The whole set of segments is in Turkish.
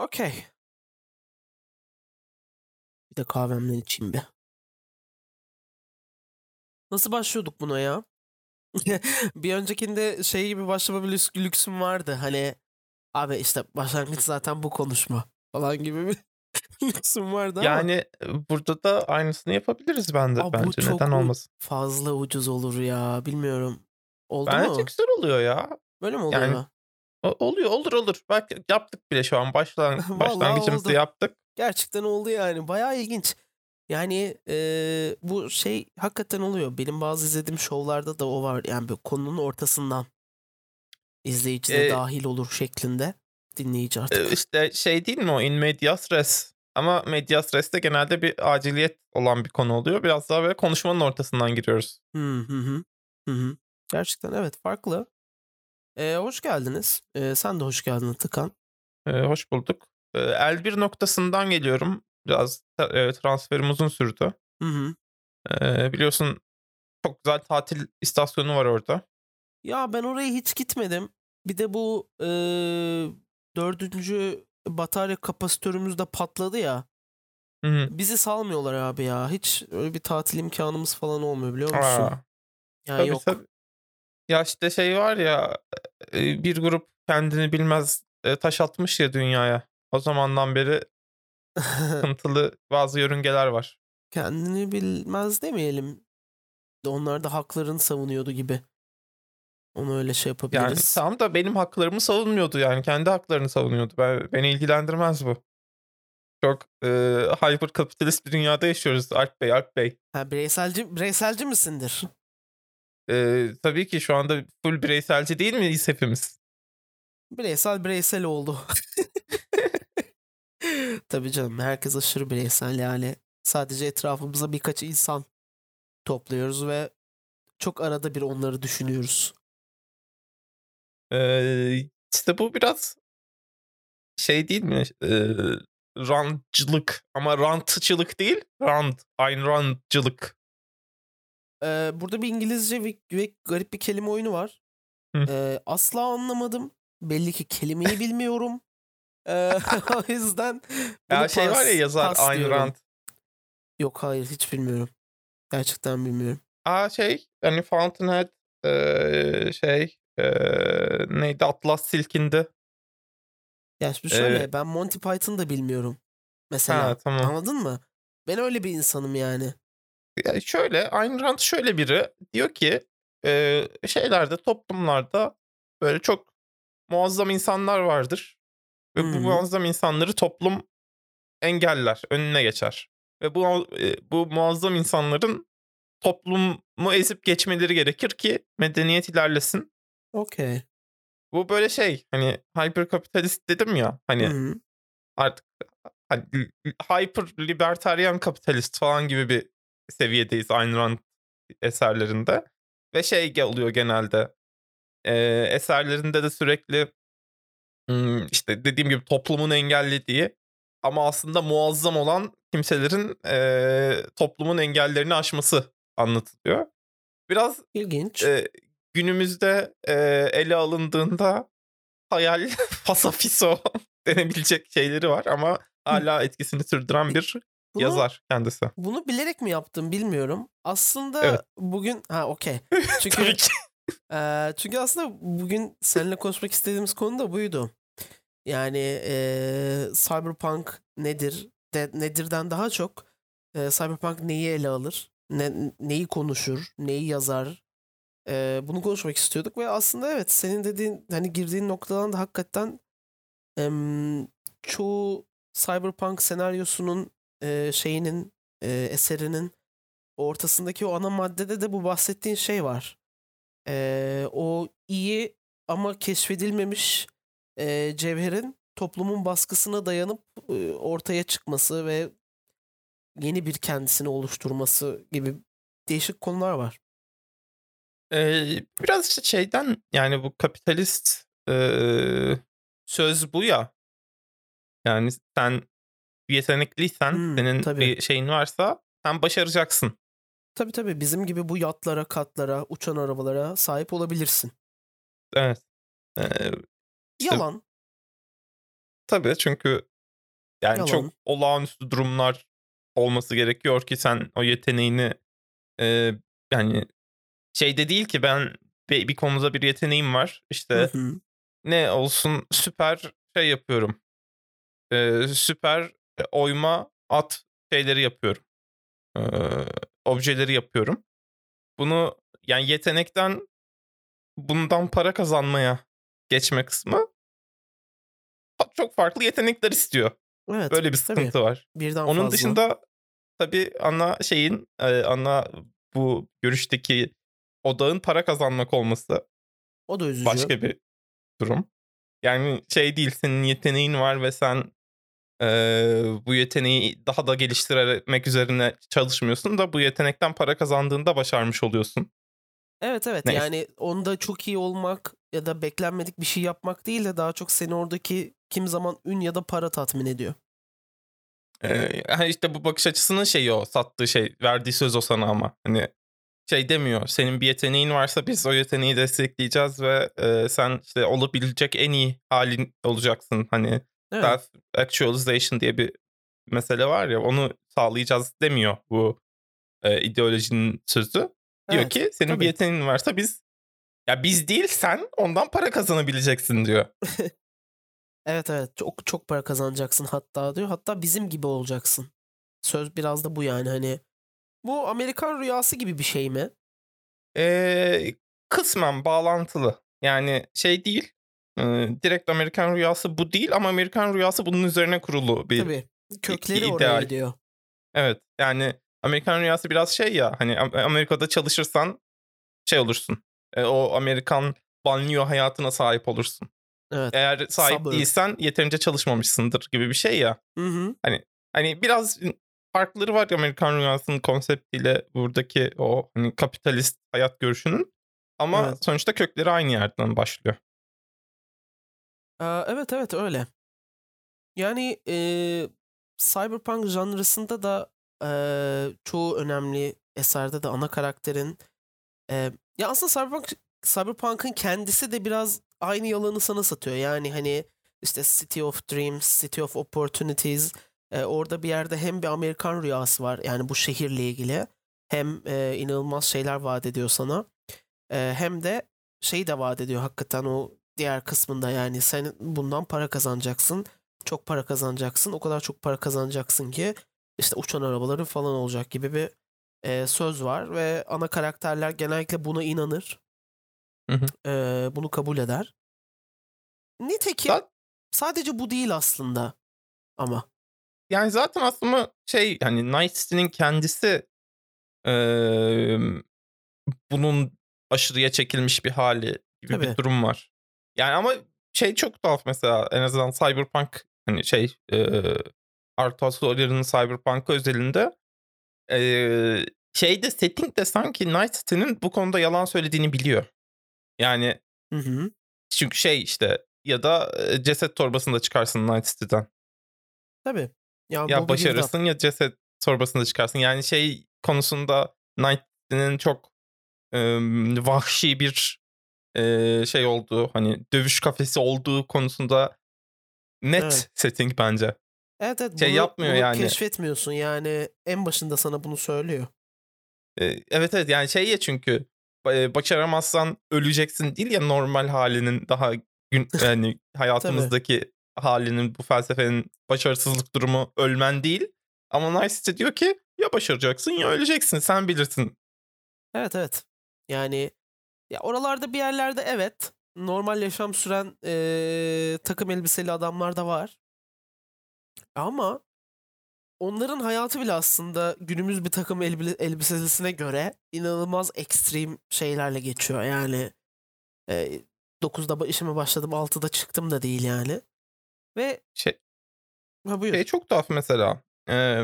Okay. Bir de kahvemden içeyim bir. Nasıl başlıyorduk buna ya? bir öncekinde şey gibi başlama bir lüks- lüksüm vardı. Hani abi işte başlangıç zaten bu konuşma falan gibi bir lüksüm vardı ama Yani e, burada da aynısını yapabiliriz bende Aa, bu bence. çok Neden olmasın? fazla ucuz olur ya. Bilmiyorum. Oldu Bence mu? güzel oluyor ya. Böyle mi oluyor? Yani oluyor olur olur. Bak yaptık bile şu an başlan başlangıcımızı yaptık. Gerçekten oldu yani. Bayağı ilginç. Yani eee, bu şey hakikaten oluyor. Benim bazı izlediğim şovlarda da o var. Yani böyle konunun ortasından izleyici de Ee, dahil olur şeklinde. Dinleyici e, artık. işte şey değil mi o in medias res? Ama medias res'te genelde bir aciliyet olan bir konu oluyor. Biraz daha böyle konuşmanın ortasından giriyoruz. Hı hı hı. Hı hı. Gerçekten evet farklı. Ee, hoş geldiniz. Ee, sen de hoş geldin Tıkan. Ee, hoş bulduk. Ee, L1 noktasından geliyorum. Biraz e, transferim uzun sürdü. Hı hı. Ee, biliyorsun çok güzel tatil istasyonu var orada. Ya ben oraya hiç gitmedim. Bir de bu eee, dördüncü batarya kapasitörümüz de patladı ya. Hı hı. Bizi salmıyorlar abi ya. Hiç öyle bir tatil imkanımız falan olmuyor biliyor musun? Aa, Ya tabii yok. tabii. Ya işte şey var ya e, bir grup kendini bilmez e, taş atmış ya dünyaya. O zamandan beri sıkıntılı bazı yörüngeler var. Kendini bilmez demeyelim. Onlar da haklarını savunuyordu gibi. Onu öyle şey Yani yapabiliriz. tam da benim haklarımı savunmuyordu yani kendi haklarını savunuyordu. Ben, beni ilgilendirmez bu. Çok e, hyper kapitalist bir dünyada yaşıyoruz Alp Bey, Alp Bey. Ha, bireyselci, bireyselci misindir? E, tabii ki şu anda full bireyselci değil miyiz hepimiz? Bireysel bireysel oldu. Tabii canım herkes aşırı bireysel yani. Sadece etrafımıza birkaç insan topluyoruz ve çok arada bir onları düşünüyoruz. E, işte bu biraz şey değil mi? E, rantçılık ama rantçılık değil, rant, Ayn Rand'cılık. Ee, burada bir İngilizce ve, ve garip bir kelime oyunu var. Ee, asla anlamadım. Belli ki kelimeyi bilmiyorum. Ee, o yüzden Ya şey var ya yazar Ayn. Rand. Yok hayır hiç bilmiyorum. Gerçekten bilmiyorum. Aa şey hani Fountainhead e, şey e, neydi Atlas Silkindi. Ya şimdi şöyle Ee, ben Monty Python da bilmiyorum. Mesela ha tamam. anladın mı? Ben öyle bir insanım yani. Ya şöyle Ayn Rand şöyle biri diyor ki e, şeylerde toplumlarda böyle çok muazzam insanlar vardır. Ve Hı bu muazzam insanları toplum engeller, önüne geçer. Ve bu bu muazzam insanların toplumu ezip geçmeleri gerekir ki medeniyet ilerlesin. Okey. Bu böyle şey hani hyper kapitalist dedim ya hani hı. artık hani hyper libertarian kapitalist falan gibi bir seviyedeyiz Ayn Rand eserlerinde. Ve şey oluyor genelde e, eserlerinde de sürekli işte dediğim gibi toplumun engellediği ama aslında muazzam olan kimselerin e, toplumun engellerini aşması anlatılıyor. Biraz İlginç. e, günümüzde e, ele alındığında hayal fasafiso denebilecek şeyleri var ama hala etkisini sürdüren bir Bunu yazar kendisi. bunu bilerek mi yaptım bilmiyorum. Aslında Evet. bugün ha okey. Çünkü Tabii ki. eee, çünkü aslında bugün seninle konuşmak istediğimiz konu da buydu. Yani eee, Cyberpunk nedir? De, nedirden daha çok eee, Cyberpunk neyi ele alır? Ne, neyi konuşur? Neyi yazar? Eee, bunu konuşmak istiyorduk ve aslında evet senin dediğin hani girdiğin noktadan da hakikaten em, çoğu Cyberpunk senaryosunun eee, şeyinin eee, eserinin ortasındaki o ana maddede de bu bahsettiğin şey var. Eee, o iyi ama keşfedilmemiş eee, cevherin toplumun baskısına dayanıp eee, ortaya çıkması ve yeni bir kendisini oluşturması gibi değişik konular var. Ee, biraz işte şeyden yani bu kapitalist e, söz bu ya. Yani sen yetenekliysen Hmm, senin tabii. bir şeyin varsa sen başaracaksın. Tabii tabii bizim gibi bu yatlara, katlara, uçan arabalara sahip olabilirsin. Evet. Ee, işte Yalan. tabii çünkü Yani Yalan. çok olağanüstü durumlar olması gerekiyor ki sen o yeteneğini e, yani şeyde değil ki ben bir, bir konuda bir yeteneğim var. İşte Hı hı. ne olsun süper şey yapıyorum. Ee, süper e, oyma at şeyleri yapıyorum. Ee, objeleri yapıyorum. Bunu yani yetenekten bundan para kazanmaya geçme kısmı çok farklı yetenekler istiyor. Evet. Böyle bir tabii. sıkıntı var. Birden Onun fazla. dışında tabii ana şeyin e, ana bu görüşteki odağın para kazanmak olması o da üzücü. başka bir durum. Yani şey değil senin yeteneğin var ve sen eee, bu yeteneği daha da geliştirmek üzerine çalışmıyorsun da bu yetenekten para kazandığında başarmış oluyorsun. Evet evet Neyse. yani onda çok iyi olmak ya da beklenmedik bir şey yapmak değil de daha çok seni oradaki kim zaman ün ya da para tatmin ediyor. Ha işte bu bakış açısının şeyi o sattığı şey verdiği söz o sana ama hani şey demiyor senin bir yeteneğin varsa biz o yeteneği destekleyeceğiz ve eee, sen işte olabilecek en iyi halin olacaksın hani Evet. self actualization diye bir mesele var ya onu sağlayacağız demiyor bu e, ideolojinin sözü. Diyor Evet, ki senin tabii. bir yeteneğin varsa biz ya biz değil sen ondan para kazanabileceksin diyor. Evet evet çok çok para kazanacaksın hatta diyor. Hatta bizim gibi olacaksın. Söz biraz da bu yani hani. Bu Amerikan rüyası gibi bir şey mi? Ee, kısmen bağlantılı. Yani şey değil. E, direkt Amerikan rüyası bu değil ama Amerikan rüyası bunun üzerine kurulu bir. Tabii. Kökleri ideal. oraya gidiyor. Evet. Yani Amerikan rüyası biraz şey ya hani Am- Amerika'da çalışırsan şey olursun. E, o Amerikan banliyö hayatına sahip olursun. Evet. Eğer sahip Suburb. değilsen yeterince çalışmamışsındır gibi bir şey ya. Hı hı. Hani biraz farkları var Amerikan rüyasının konseptiyle buradaki o hani kapitalist hayat görüşünün. Ama Evet. sonuçta kökleri aynı yerden başlıyor. Evet evet öyle. Yani eee, cyberpunk janrısında da eee, çoğu önemli eserde de ana karakterin eee, ya aslında cyberpunk cyberpunk'ın kendisi de biraz aynı yalanı sana satıyor. Yani hani işte City of Dreams, City of Opportunities eee, orada bir yerde hem bir Amerikan rüyası var yani bu şehirle ilgili hem eee, inanılmaz şeyler vaat ediyor sana Eee, hem de şeyi de vaat ediyor hakikaten o diğer kısmında yani sen bundan para kazanacaksın. Çok para kazanacaksın. O kadar çok para kazanacaksın ki işte uçan arabaların falan olacak gibi bir e, söz var ve ana karakterler genellikle buna inanır. Hı hı. E, bunu kabul eder. Nitekim Zaten- sadece bu değil aslında ama. Yani zaten aslında şey hani Night City'nin kendisi eee, bunun aşırıya çekilmiş bir hali gibi Tabii. bir durum var. Yani ama şey çok tuhaf mesela en azından Cyberpunk hani şey eee Arthur Solar'ın Cyberpunk özelinde eee şeyde setting de sanki Night City'nin bu konuda yalan söylediğini biliyor. Yani Hı hı. çünkü şey işte ya da e, ceset torbasında çıkarsın Night City'den. Tabii. Ya, Ya başarırsın ya ceset torbasında çıkarsın. Yani şey konusunda Night City'nin çok em, vahşi bir e, şey olduğu hani dövüş kafesi olduğu konusunda net Evet. setting bence. Evet evet Şey bunu, yapmıyor bunu yani. keşfetmiyorsun yani en başında sana bunu söylüyor. E, evet evet yani şey ya çünkü başaramazsan öleceksin değil ya normal halinin daha gün yani hayatımızdaki halinin bu felsefenin başarısızlık durumu ölmen değil. Ama City diyor ki ya başaracaksın ya öleceksin sen bilirsin. Evet evet. Yani ya oralarda bir yerlerde evet normal yaşam süren eee, takım elbiseli adamlar da var. Ama onların hayatı bile aslında günümüz bir takım elbi- elbiselisine göre inanılmaz ekstrem şeylerle geçiyor. Yani eee 9'da ba- işime başladım 6'da çıktım da değil yani. Ve Şey, ha buyur. şey çok tuhaf mesela. Ee,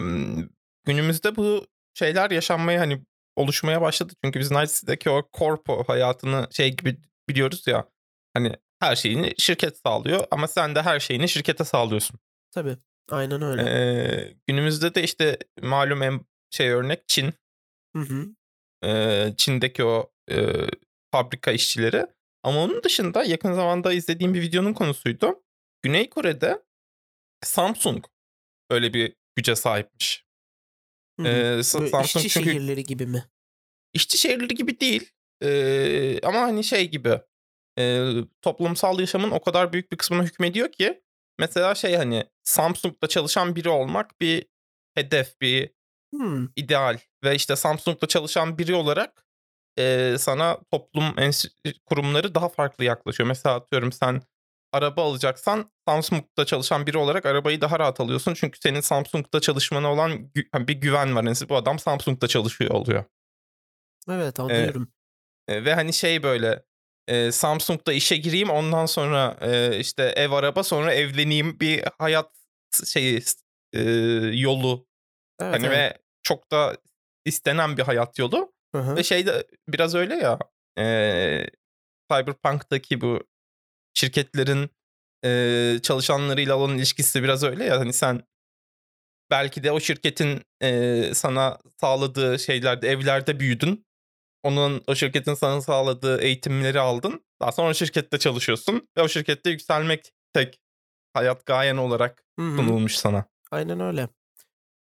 günümüzde bu şeyler yaşanmaya hani oluşmaya başladı. Çünkü biz Night City'deki o korpo hayatını şey gibi biliyoruz ya. Hani her şeyini şirket sağlıyor ama sen de her şeyini şirkete sağlıyorsun. Tabii. Aynen öyle. Ee, günümüzde de işte malum en şey örnek Çin. Hı hı. Ee, Çin'deki o e, fabrika işçileri. Ama onun dışında yakın zamanda izlediğim bir videonun konusuydu. Güney Kore'de Samsung öyle bir güce sahipmiş. Hı hı. Ee, Samsung işçi çünkü şehirleri gibi mi? işçi şehirleri gibi değil. Ee, ama hani şey gibi e, toplumsal yaşamın o kadar büyük bir kısmına hükmediyor ki mesela şey hani Samsung'da çalışan biri olmak bir hedef, bir Hmm. ideal ve işte Samsung'da çalışan biri olarak e, sana toplum kurumları daha farklı yaklaşıyor. Mesela atıyorum sen araba alacaksan Samsung'da çalışan biri olarak arabayı daha rahat alıyorsun. Çünkü senin Samsung'da çalışmana olan gü- bir güven var. Yani bu adam Samsung'da çalışıyor oluyor. Evet anlıyorum. E, ve hani şey böyle e, Samsung'da işe gireyim ondan sonra e, işte ev araba sonra evleneyim bir hayat şeyi e, yolu Evet, hani evet. ve çok da istenen bir hayat yolu Hı hı. ve şey de biraz öyle ya e, Cyberpunk'taki bu şirketlerin e, çalışanlarıyla olan ilişkisi biraz öyle ya hani sen belki de o şirketin e, sana sağladığı şeylerde evlerde büyüdün onun o şirketin sana sağladığı eğitimleri aldın. Daha sonra o şirkette çalışıyorsun ve o şirkette yükselmek tek hayat gayen olarak sunulmuş sana. Aynen öyle.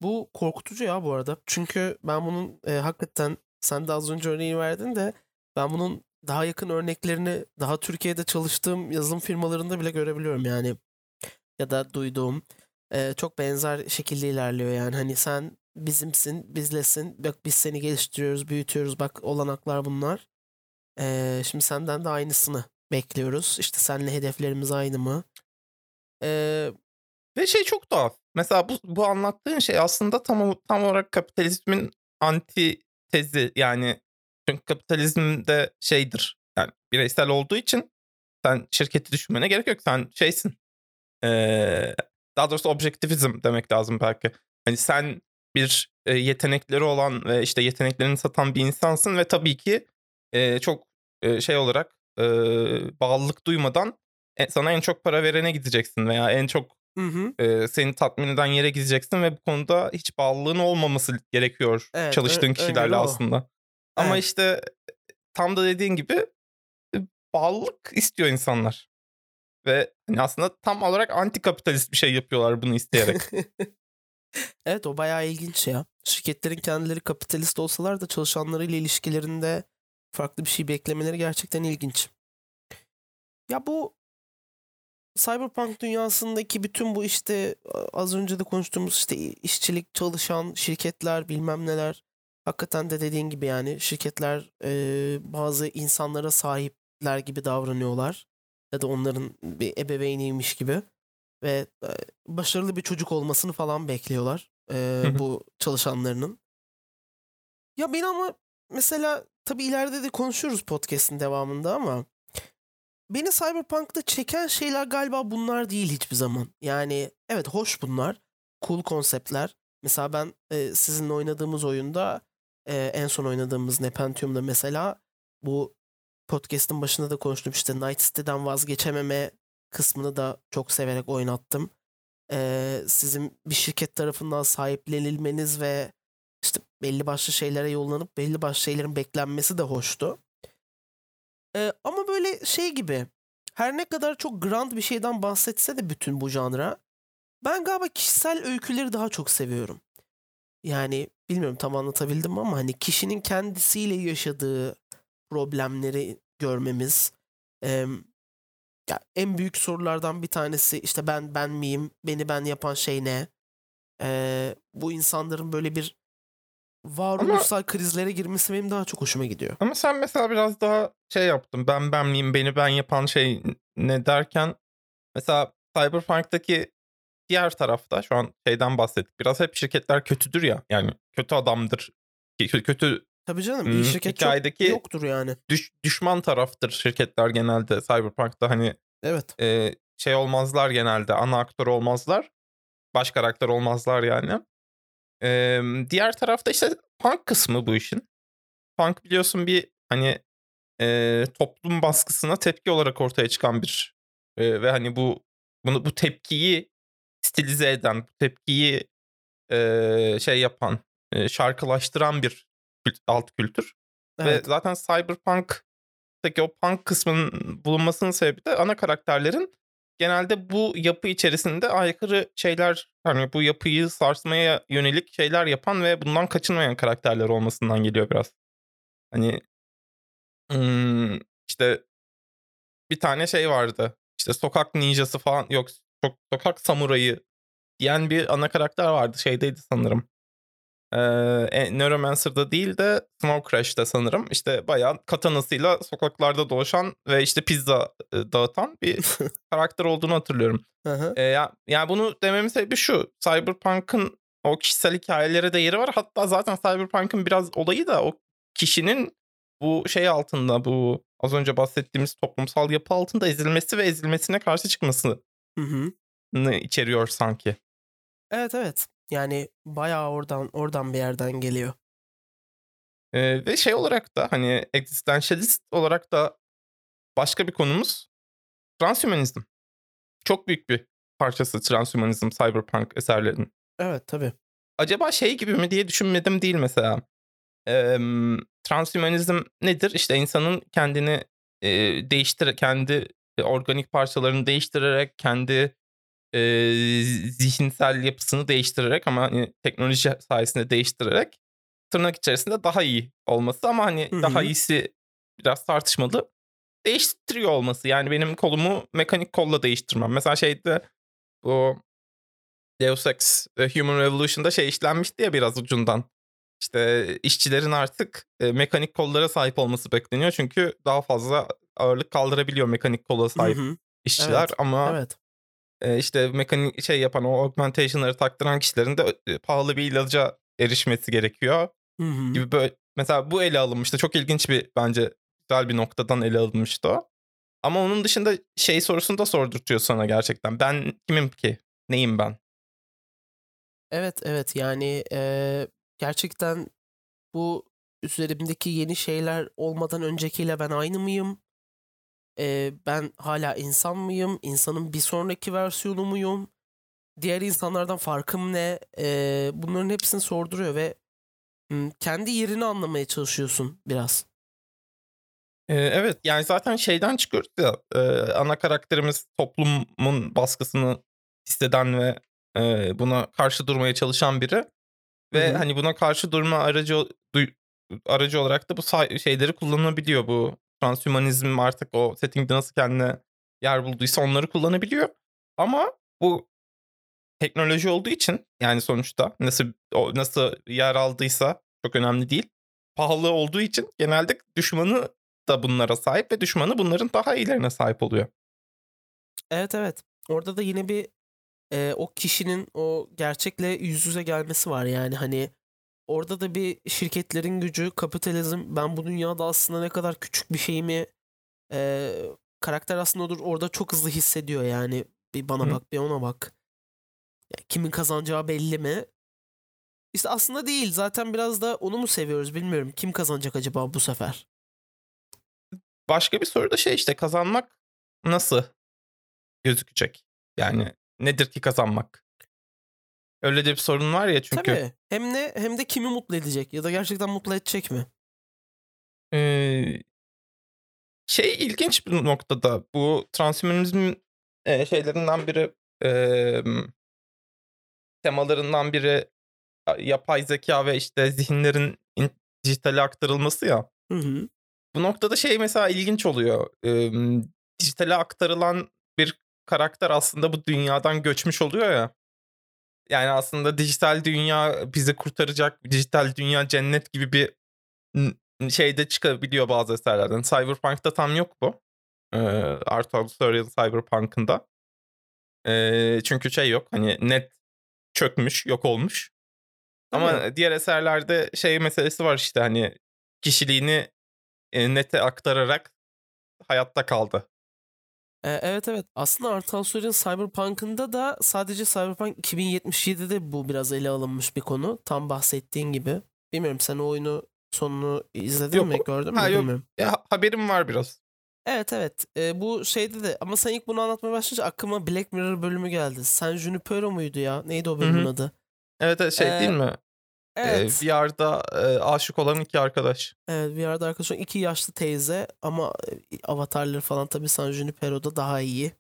Bu korkutucu ya bu arada. Çünkü ben bunun e, hakikaten sen de az önce örneği verdin de ben bunun daha yakın örneklerini daha Türkiye'de çalıştığım yazılım firmalarında bile görebiliyorum yani. Ya da duyduğum e, çok benzer şekilde ilerliyor yani. Hani sen bizimsin, bizlesin. Bak biz seni geliştiriyoruz, büyütüyoruz. Bak olanaklar bunlar. E, şimdi senden de aynısını bekliyoruz. İşte seninle hedeflerimiz aynı mı? E, Ve şey çok tuhaf. Mesela bu, bu anlattığın şey aslında tam, tam olarak kapitalizmin anti tezi. Yani çünkü kapitalizmde şeydir. Yani bireysel olduğu için sen şirketi düşünmene gerek yok. Sen şeysin. Ee, daha doğrusu objektivizm demek lazım belki. Hani sen bir e, yetenekleri olan ve işte yeteneklerini satan bir insansın ve tabii ki e, çok e, şey olarak e, bağlılık duymadan e, sana en çok para verene gideceksin veya en çok hı hı. e, seni tatmin eden yere gideceksin ve bu konuda hiç bağlılığın olmaması gerekiyor Evet, çalıştığın ö- kişilerle aslında. Ama Evet. işte tam da dediğin gibi e, bağlılık istiyor insanlar. Ve hani aslında tam olarak anti kapitalist bir şey yapıyorlar bunu isteyerek. Evet o bayağı ilginç ya. Şirketlerin kendileri kapitalist olsalar da çalışanlarıyla ilişkilerinde farklı bir şey beklemeleri gerçekten ilginç. Ya bu Cyberpunk dünyasındaki bütün bu işte az önce de konuştuğumuz işte işçilik çalışan şirketler bilmem neler hakikaten de dediğin gibi yani şirketler e, bazı insanlara sahipler gibi davranıyorlar ya da onların bir ebeveyniymiş gibi ve e, başarılı bir çocuk olmasını falan bekliyorlar e, bu çalışanlarının. Ya ben ama mesela tabii ileride de konuşuruz podcast'in devamında ama beni Cyberpunk'ta çeken şeyler galiba bunlar değil hiçbir zaman. Yani evet hoş bunlar. Cool konseptler. Mesela ben e, sizinle oynadığımız oyunda e, en son oynadığımız Nepentium'da mesela bu podcast'ın başında da konuştum işte Night City'den vazgeçememe kısmını da çok severek oynattım. E, sizin bir şirket tarafından sahiplenilmeniz ve işte belli başlı şeylere yollanıp belli başlı şeylerin beklenmesi de hoştu. Ee, ama böyle şey gibi her ne kadar çok grand bir şeyden bahsetse de bütün bu janra ben galiba kişisel öyküleri daha çok seviyorum. Yani bilmiyorum tam anlatabildim ama hani kişinin kendisiyle yaşadığı problemleri görmemiz em, ya en büyük sorulardan bir tanesi işte ben ben miyim beni ben yapan şey ne Ee, bu insanların böyle bir varoluşsal krizlere girmesi benim daha çok hoşuma gidiyor. Ama sen mesela biraz daha şey yaptın. Ben ben miyim beni ben yapan şey ne derken mesela Cyberpunk'taki diğer tarafta şu an şeyden bahsettik. Biraz hep şirketler kötüdür ya. Yani kötü adamdır. Kö- Kötü Tabii canım iyi şirket çok yoktur yani. düş- düşman taraftır şirketler genelde Cyberpunk'ta hani Evet. e, şey olmazlar genelde ana aktör olmazlar. Baş karakter olmazlar yani. E, diğer tarafta işte punk kısmı bu işin. Punk biliyorsun bir hani e, toplum baskısına tepki olarak ortaya çıkan bir e, ve hani bu bunu bu tepkiyi stilize eden, bu tepkiyi e, şey yapan, e, şarkılaştıran bir kült- alt kültür. Ve Evet. zaten Cyberpunk'taki o punk kısmının bulunmasının sebebi de ana karakterlerin genelde bu yapı içerisinde aykırı şeyler hani bu yapıyı sarsmaya yönelik şeyler yapan ve bundan kaçınmayan karakterler olmasından geliyor biraz. Hani işte bir tane şey vardı. İşte sokak ninjası falan yok sok- sokak samurayı diyen bir ana karakter vardı. Şeydeydi sanırım. Ee, Neuromancer'da değil de Snow Crash'te sanırım. İşte bayağı katanasıyla sokaklarda dolaşan ve işte pizza e, dağıtan bir karakter olduğunu hatırlıyorum. Ee, ya, yani bunu dememin sebebi şu. Cyberpunk'ın o kişisel hikayelere de yeri var. Hatta zaten Cyberpunk'ın biraz olayı da o kişinin bu şey altında bu az önce bahsettiğimiz toplumsal yapı altında ezilmesi ve ezilmesine karşı çıkmasını Hı hı. içeriyor sanki. Evet evet. Yani bayağı oradan oradan bir yerden geliyor. Ee, ve şey olarak da hani existentialist olarak da başka bir konumuz transhumanizm. Çok büyük bir parçası transhumanizm cyberpunk eserlerinin. Evet tabii. Acaba şey gibi mi diye düşünmedim değil mesela. Ee, transhumanizm nedir? İşte insanın kendini e, değiştir, kendi organik parçalarını değiştirerek, kendi e, zihinsel yapısını değiştirerek ama hani teknoloji sayesinde değiştirerek tırnak içerisinde daha iyi olması ama hani Hı daha iyisi biraz tartışmalı. Değiştiriyor olması. Yani benim kolumu mekanik kolla değiştirmem. Mesela şeyde bu Deus Ex e, Human Revolution'da şey işlenmişti ya biraz ucundan. İşte işçilerin artık e, mekanik kollara sahip olması bekleniyor. Çünkü daha fazla ağırlık kaldırabiliyor mekanik kola sahip işçiler. Evet. Ama Evet. e, işte mekanik şey yapan o augmentation'ları taktıran kişilerin de e, pahalı bir ilaca erişmesi gerekiyor. Hı hı. Gibi böyle mesela bu ele alınmıştı. Çok ilginç bir bence güzel bir noktadan ele alınmıştı o. Ama onun dışında şey sorusunu da sordurtuyor sana gerçekten. Ben kimim ki? Neyim ben? Evet evet yani eee, gerçekten bu üzerimdeki yeni şeyler olmadan öncekiyle ben aynı mıyım? Eee, ben hala insan mıyım? İnsanın bir sonraki versiyonu muyum? Diğer insanlardan farkım ne? Eee, bunların hepsini sorduruyor ve kendi yerini anlamaya çalışıyorsun biraz. Evet yani zaten şeyden çıkıyoruz ya e, ana karakterimiz toplumun baskısını hisseden ve e, buna karşı durmaya çalışan biri ve hı. hani buna karşı durma aracı aracı olarak da bu şeyleri kullanabiliyor bu transhumanizm artık o settingde nasıl kendine yer bulduysa onları kullanabiliyor ama bu teknoloji olduğu için yani sonuçta nasıl o nasıl yer aldıysa çok önemli değil. Pahalı olduğu için genelde düşmanı da bunlara sahip ve düşmanı bunların daha iyilerine sahip oluyor. Evet evet. Orada da yine bir eee, o kişinin o gerçekle yüz yüze gelmesi var yani hani orada da bir şirketlerin gücü, kapitalizm ben bu dünyada aslında ne kadar küçük bir şeyimi eee, karakter aslında olur orada çok hızlı hissediyor yani bir bana Hı. bak bir ona bak. Ya kimin kazanacağı belli mi? İşte aslında değil zaten biraz da onu mu seviyoruz bilmiyorum. Kim kazanacak acaba bu sefer? Başka bir soru da şey işte kazanmak nasıl gözükecek? Yani nedir ki kazanmak? Öyle de bir sorun var ya çünkü. Tabii hem ne hem de kimi mutlu edecek ya da gerçekten mutlu edecek mi? Ee, şey ilginç bir noktada bu transhumanizmin e, şeylerinden biri e, temalarından biri yapay zeka ve işte zihinlerin in- dijitale aktarılması ya. Hı hı. Bu noktada şey mesela ilginç oluyor. Ee, dijitale aktarılan bir karakter aslında bu dünyadan göçmüş oluyor ya. Yani aslında dijital dünya bizi kurtaracak, dijital dünya cennet gibi bir şeyde çıkabiliyor bazı eserlerden. Cyberpunk'ta tam yok bu. Ee, Art of Surreal Cyberpunk'ında. Ee, çünkü şey yok hani net çökmüş, yok olmuş. Ama diğer eserlerde şey meselesi var işte hani kişiliğini nete aktararak hayatta kaldı. Ee, evet evet. Aslında Artal Soyer'in Cyberpunk'ında da sadece Cyberpunk 2077'de bu biraz ele alınmış bir konu. Tam bahsettiğin gibi. Bilmiyorum sen o oyunu sonunu izledin Yok, mi? Gördün mü? ha, yok. Bilmiyorum. Ya, haberim var biraz. Evet evet. Ee, bu şeyde de ama sen ilk bunu anlatmaya başlayınca aklıma Black Mirror bölümü geldi. San Junipero muydu ya? Neydi o bölümün hı. adı? Evet, evet şey Ee, değil mi? Evet. Ee, VR'da e, aşık olan iki arkadaş. Evet bir arada arkadaşlar iki yaşlı teyze ama avatarları falan tabii San Junipero'da daha iyi.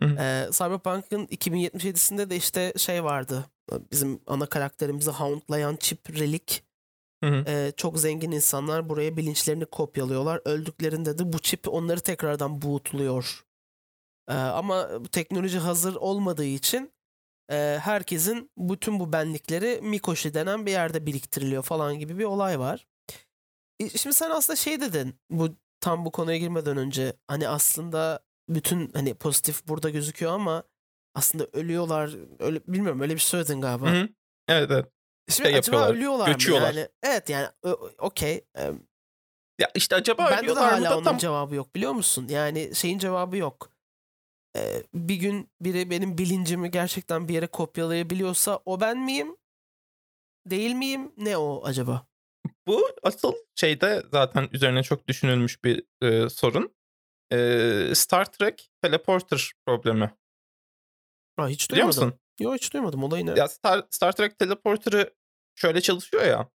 Hı hı. Ee, Cyberpunk'ın 2077'sinde de işte şey vardı. Bizim ana karakterimizi houndlayan çip relik. Hı hı. Ee, çok zengin insanlar buraya bilinçlerini kopyalıyorlar. Öldüklerinde de bu çip onları tekrardan bootluyor. Ee, ama teknoloji hazır olmadığı için e, herkesin bütün bu benlikleri Mikoshi denen bir yerde biriktiriliyor falan gibi bir olay var. E, Şimdi sen aslında şey dedin bu tam bu konuya girmeden önce hani aslında bütün hani pozitif burada gözüküyor ama aslında ölüyorlar öyle bilmiyorum öyle bir şey söyledin galiba. Hı hı. Evet evet. Şimdi Şey acaba ölüyorlar göçüyorlar. mı yani? Evet yani okey. Ya işte acaba Bende de ölüyorlar mı hala da onun tam cevabı yok biliyor musun? Yani şeyin cevabı yok. Bir gün biri benim bilincimi gerçekten bir yere kopyalayabiliyorsa o ben miyim? Değil miyim? Ne o acaba? Bu asıl şeyde zaten üzerine çok düşünülmüş bir e, sorun. E, Star Trek Teleporter problemi. Ha, hiç Biliyor duymadım. musun? Yok hiç duymadım. Olayı ne? Ya Star, Star Trek Teleporter'ı şöyle çalışıyor ya.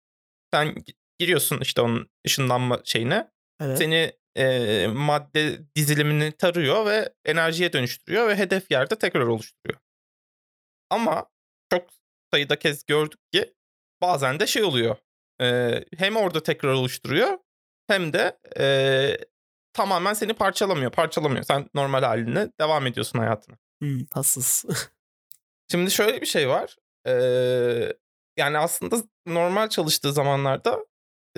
Sen gi- giriyorsun işte onun ışınlanma şeyine. evet. Seni e, madde dizilimini tarıyor ve enerjiye dönüştürüyor ve hedef yerde tekrar oluşturuyor. Ama çok sayıda kez gördük ki bazen de şey oluyor. E, hem orada tekrar oluşturuyor hem de e, tamamen seni parçalamıyor. Parçalamıyor. Sen normal haline devam ediyorsun hayatına. Hmm, tatsız. Şimdi şöyle bir şey var. Ee, yani aslında normal çalıştığı zamanlarda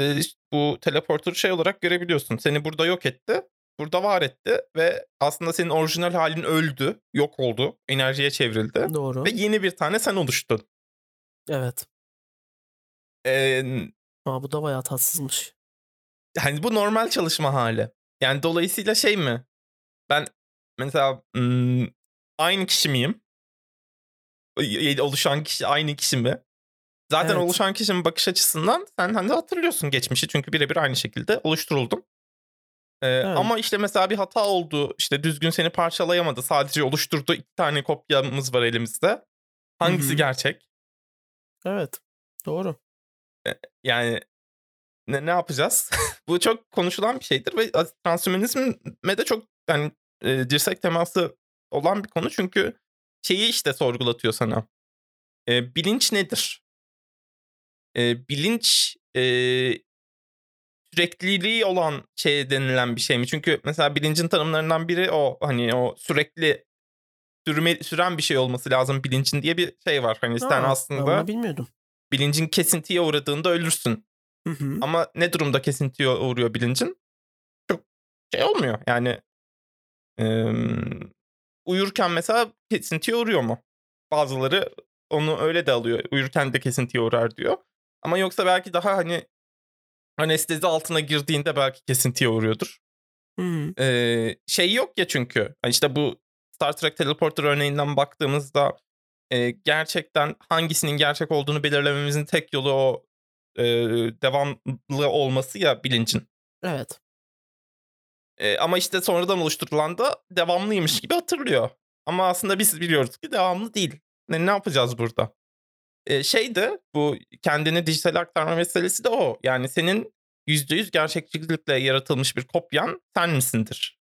e, bu teleporter şey olarak görebiliyorsun. Seni burada yok etti. Burada var etti ve aslında senin orijinal halin öldü, yok oldu, enerjiye çevrildi Doğru. ve yeni bir tane sen oluştun. Evet. Ee, Aa, bu da bayağı tatsızmış. hani bu normal çalışma hali. Yani dolayısıyla şey mi? Ben mesela aynı kişi miyim? Oluşan kişi aynı kişi mi? Zaten Evet. oluşan kişinin bakış açısından sen hani hatırlıyorsun geçmişi çünkü birebir aynı şekilde oluşturuldun. Ee, Ama işte mesela bir hata oldu. işte düzgün seni parçalayamadı. Sadece oluşturdu iki tane kopyamız var elimizde. Hangisi hı. gerçek? Evet. Doğru. Yani ne, ne yapacağız? Bu çok konuşulan bir şeydir ve transhümanizme de çok yani e, dirsek teması olan bir konu çünkü şeyi işte sorgulatıyor sana. E, bilinç nedir? E, bilinç e, sürekliliği olan şey denilen bir şey mi? Çünkü mesela bilincin tanımlarından biri o hani o sürekli sürme, süren bir şey olması lazım bilincin diye bir şey var. Hani sen ben aslında bilmiyordum. bilincin kesintiye uğradığında ölürsün. Hı hı. Ama ne durumda kesintiye uğruyor bilincin? Çok şey olmuyor. Yani e, uyurken mesela kesintiye uğruyor mu? Bazıları onu öyle de alıyor. Uyurken de kesintiye uğrar diyor. Ama yoksa belki daha hani anestezi altına girdiğinde belki kesintiye uğruyordur. Hı hı. E, şey yok ya çünkü. Hani işte bu Star Trek Teleporter örneğinden baktığımızda e, gerçekten hangisinin gerçek olduğunu belirlememizin tek yolu o e, devamlı olması ya bilincin. Evet. E, ama işte sonradan oluşturulan da devamlıymış gibi hatırlıyor. Ama aslında biz biliyoruz ki devamlı değil. Ne, ne yapacağız burada? E, şey de bu kendini dijital aktarma meselesi de o. Yani senin %100 gerçekçilikle yaratılmış bir kopyan sen misindir?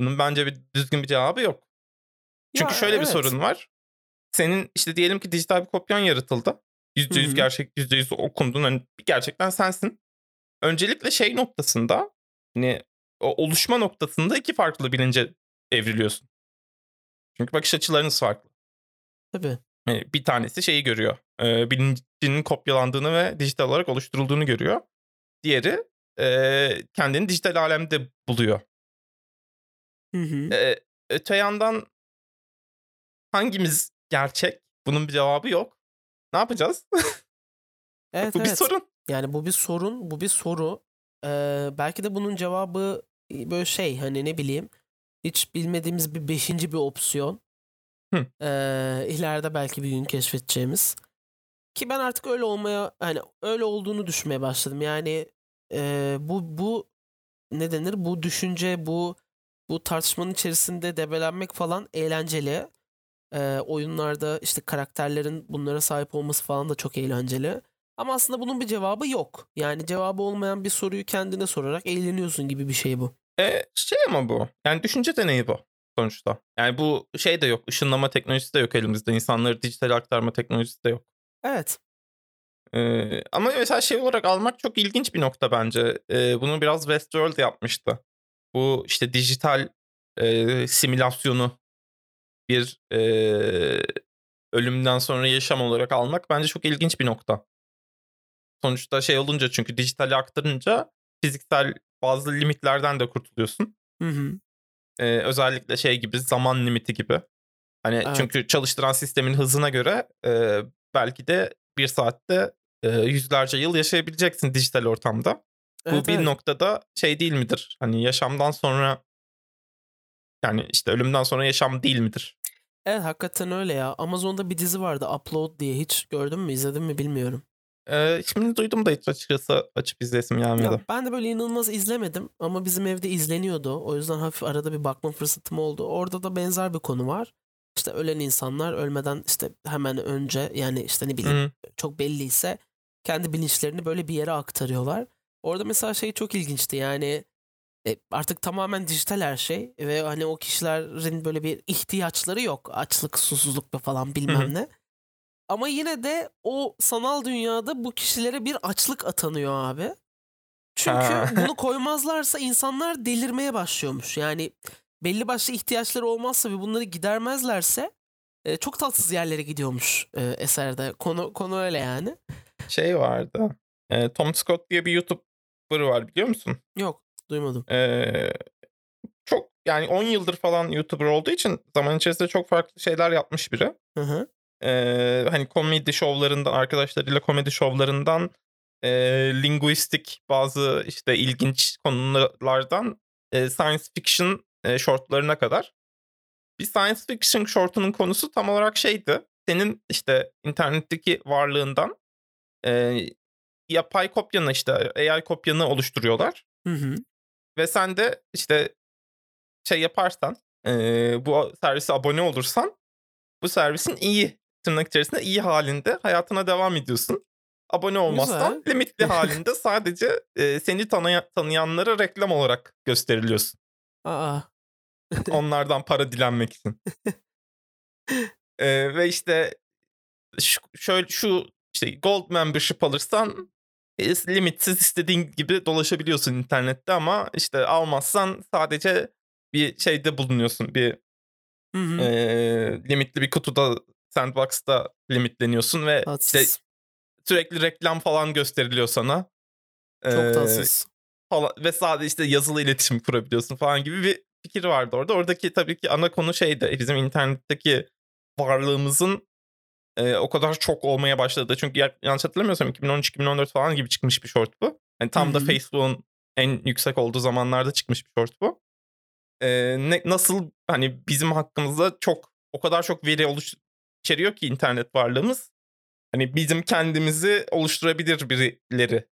Bunun bence bir düzgün bir cevabı yok. Çünkü Ya, şöyle bir evet. sorun var. Senin işte diyelim ki dijital bir kopyan yaratıldı. %100 Hı hı. gerçek, %100 okundun. Hani gerçekten sensin. Öncelikle şey noktasında hani oluşma noktasında iki farklı bilince evriliyorsun. Çünkü bakış açılarınız farklı. Tabii. Yani bir tanesi şeyi görüyor. E, bilincinin kopyalandığını ve dijital olarak oluşturulduğunu görüyor. Diğeri e, kendini dijital alemde buluyor. Hı hı. E, öte yandan hangimiz gerçek? Bunun bir cevabı yok. Ne yapacağız? Evet Bu bir evet. sorun. Yani bu bir sorun, bu bir soru. Ee, belki de bunun cevabı böyle şey hani ne bileyim hiç bilmediğimiz bir beşinci bir opsiyon. Hı. Ee, ileride belki bir gün keşfedeceğimiz. Ki ben artık öyle olmaya hani öyle olduğunu düşünmeye başladım. Yani e, bu bu ne denir? Bu düşünce, bu bu tartışmanın içerisinde debelenmek falan eğlenceli. Ee, oyunlarda işte karakterlerin bunlara sahip olması falan da çok eğlenceli. Ama aslında bunun bir cevabı yok. Yani cevabı olmayan bir soruyu kendine sorarak eğleniyorsun gibi bir şey bu. E, şey ama bu. Yani düşünce deneyi bu. Sonuçta. Yani bu şey de yok. ışınlama teknolojisi de yok elimizde. İnsanları dijital aktarma teknolojisi de yok. Evet. Ee, ama mesela şey olarak almak çok ilginç bir nokta bence. Ee, bunu biraz Westworld yapmıştı. Bu işte dijital e, simülasyonu bir e, ölümden sonra yaşam olarak almak bence çok ilginç bir nokta. Sonuçta şey olunca çünkü dijitale aktarınca fiziksel bazı limitlerden de kurtuluyorsun. Hı hı. Ee, özellikle şey gibi zaman limiti gibi. Hani Evet. çünkü çalıştıran sistemin hızına göre e, belki de bir saatte e, yüzlerce yıl yaşayabileceksin dijital ortamda. Evet, Bu bir evet. noktada şey değil midir? Hani yaşamdan sonra yani işte ölümden sonra yaşam değil midir? Evet hakikaten öyle ya. Amazon'da bir dizi vardı Upload diye. Hiç gördün mü izledin mi bilmiyorum. Ee, şimdi duydum da hiç açıkçası açıp izleyesim gelmedi. Ya ben de böyle inanılmaz izlemedim ama bizim evde izleniyordu. O yüzden hafif arada bir bakma fırsatım oldu. Orada da benzer bir konu var. İşte ölen insanlar ölmeden işte hemen önce yani işte ne bileyim Hı. çok belliyse kendi bilinçlerini böyle bir yere aktarıyorlar. Orada mesela şey çok ilginçti yani e, artık tamamen dijital her şey ve hani o kişilerin böyle bir ihtiyaçları yok. Açlık, susuzluk ve falan bilmem ne. Ama yine de o sanal dünyada bu kişilere bir açlık atanıyor abi. Çünkü bunu koymazlarsa insanlar delirmeye başlıyormuş. Yani belli başlı ihtiyaçları olmazsa ve bunları gidermezlerse e, çok tatsız yerlere gidiyormuş e, eserde. Konu konu öyle yani. Şey vardı. e, Tom Scott diye bir YouTuber var biliyor musun? Yok duymadım. Ee, çok yani 10 yıldır falan YouTuber olduğu için zaman içerisinde çok farklı şeyler yapmış biri. Hı hı. Ee, hani komedi şovlarından arkadaşlarıyla komedi şovlarından e, linguistik bazı işte ilginç konulardan e, science fiction e, shortlarına kadar. Bir science fiction shortunun konusu tam olarak şeydi. Senin işte internetteki varlığından e, yapay kopyanı işte AI kopyanı oluşturuyorlar. Hı hı. Ve sen de işte şey yaparsan eee, bu servise abone olursan bu servisin iyi tırnak içerisinde iyi halinde hayatına devam ediyorsun. Abone olmazsan Güzel. limitli halinde sadece eee, seni tanıya- tanıyanlara reklam olarak gösteriliyorsun. Aa. Onlardan para dilenmek için. Eee, ve işte şu, şöyle şu işte gold membership alırsan e, limitsiz istediğin gibi dolaşabiliyorsun internette ama işte almazsan sadece bir şeyde bulunuyorsun. Bir Hı hı. e, limitli bir kutuda sandbox'ta limitleniyorsun ve işte Tatsız. sürekli reklam falan gösteriliyor sana. Ee, Çok tatsız. falan ve sadece işte yazılı iletişim kurabiliyorsun falan gibi bir fikir vardı orada. Oradaki tabii ki ana konu şeydi. Bizim internetteki varlığımızın e, o kadar çok olmaya başladı. Çünkü ya- yanlış hatırlamıyorsam 2013-2014 falan gibi çıkmış bir short bu. Yani tam da. Facebook'un en yüksek olduğu zamanlarda çıkmış bir short bu. E, ne, nasıl hani bizim hakkımızda çok o kadar çok veri oluş içeriyor ki internet varlığımız. Hani bizim kendimizi oluşturabilir birileri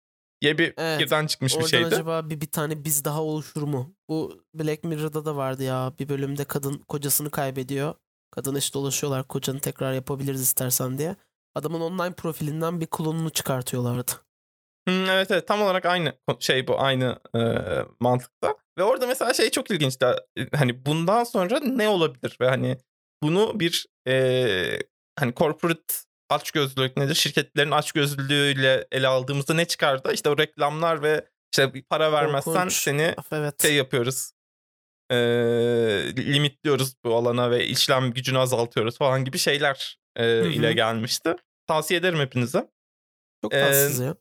diye bir Evet. fikirden çıkmış bir Oradan şeydi. acaba bir, bir tane biz daha oluşur mu? Bu Black Mirror'da da vardı ya. Bir bölümde kadın kocasını kaybediyor. Kadın işte dolaşıyorlar kocanı tekrar yapabiliriz istersen diye. Adamın online profilinden bir klonunu çıkartıyorlardı. Hı, evet evet tam olarak aynı şey bu aynı e, mantıkta. Ve orada mesela şey çok ilginçti. Hani bundan sonra ne olabilir ve hani bunu bir e, hani corporate açgözlülük nedir? Şirketlerin açgözlülüğüyle ele aldığımızda ne çıkardı? İşte o reklamlar ve işte para vermezsen Korkunç. seni evet. şey yapıyoruz. E, limitliyoruz bu alana ve işlem gücünü azaltıyoruz falan gibi şeyler e, ile gelmişti. Tavsiye ederim hepinize. Çok Ee, tatsız ya.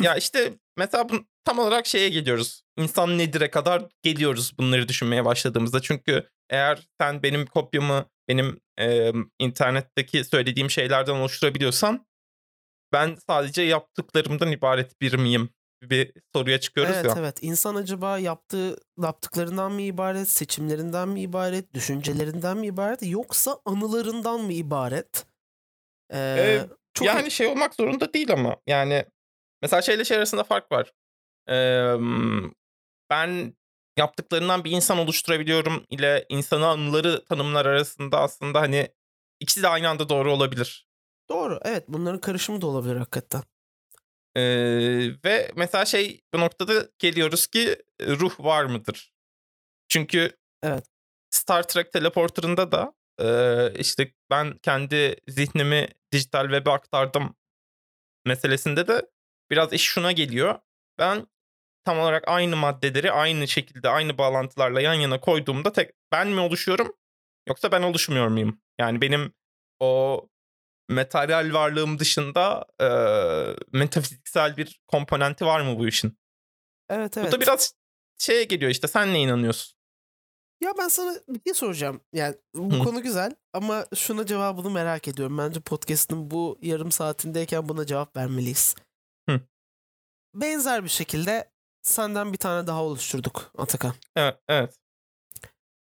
ya işte mesela bu, tam olarak şeye geliyoruz. İnsan nedir'e kadar geliyoruz bunları düşünmeye başladığımızda. Çünkü eğer sen benim kopyamı benim e, internetteki söylediğim şeylerden oluşturabiliyorsan ben sadece yaptıklarımdan ibaret bir miyim? Bir soruya çıkıyoruz Evet ya. evet. İnsan acaba yaptığı yaptıklarından mı ibaret, seçimlerinden mi ibaret, düşüncelerinden mi ibaret yoksa anılarından mı ibaret? Ee, Ee, çok yani şey olmak zorunda değil ama. Yani mesela şeyle şey arasında fark var. Ee, ben yaptıklarından bir insan oluşturabiliyorum ile insana anıları tanımlar arasında aslında hani ikisi de aynı anda doğru olabilir. doğru. Evet, bunların karışımı da olabilir hakikaten. Ee, ve mesela şey bu noktada geliyoruz ki ruh var mıdır? Çünkü Evet. Star Trek Teleporter'ında da e, işte ben kendi zihnimi dijital web'e aktardım meselesinde de biraz iş şuna geliyor. Ben tam olarak aynı maddeleri aynı şekilde aynı bağlantılarla yan yana koyduğumda tek ben mi oluşuyorum yoksa ben oluşmuyor muyum? Yani benim o materyal varlığım dışında e, metafiziksel bir komponenti var mı bu işin? Evet evet. Bu da biraz şeye geliyor işte sen ne inanıyorsun? Ya ben sana bir şey soracağım. Yani bu Hı. konu güzel ama şuna cevabını merak ediyorum. Bence podcast'ın bu yarım saatindeyken buna cevap vermeliyiz. Hı. Benzer bir şekilde senden bir tane daha oluşturduk Atakan. Evet, evet.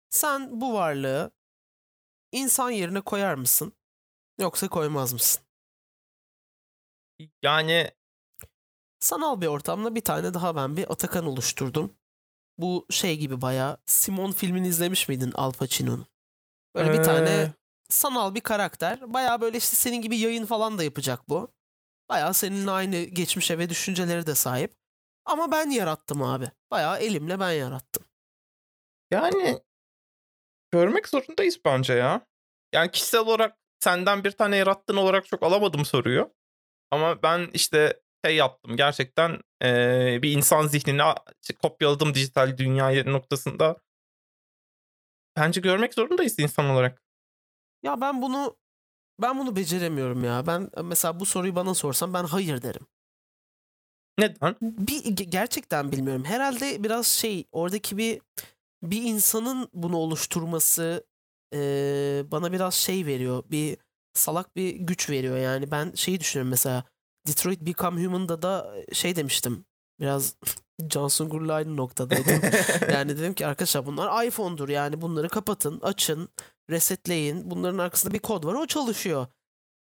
Sen bu varlığı insan yerine koyar mısın? Yoksa koymaz mısın? Yani Sanal bir ortamda bir tane daha ben bir Atakan oluşturdum. Bu şey gibi bayağı Simon filmini izlemiş miydin Al Pacino'nun? Böyle bir tane Ee, sanal bir karakter. Bayağı böyle işte senin gibi yayın falan da yapacak bu. Bayağı seninle aynı geçmişe ve düşünceleri de sahip. Ama ben yarattım abi. Bayağı elimle ben yarattım. yani görmek zorundayız bence ya. Yani kişisel olarak senden bir tane yarattığın olarak çok alamadım soruyu. Ama ben işte şey yaptım gerçekten eee, bir insan zihnini a- kopyaladım dijital dünya noktasında. Bence görmek zorundayız insan olarak. Ya ben bunu ben bunu beceremiyorum ya. Ben mesela bu soruyu bana sorsan ben hayır derim. Neden? Bir ge- gerçekten bilmiyorum. Herhalde biraz şey oradaki bir bir insanın bunu oluşturması eee, bana biraz şey veriyor. Bir salak bir güç veriyor yani. Ben şeyi düşünüyorum mesela Detroit Become Human'da da şey demiştim. Biraz Sungur'la aynı noktadaydım. yani dedim ki arkadaşlar bunlar iPhone'dur yani bunları kapatın, açın, resetleyin. Bunların arkasında bir kod var o çalışıyor.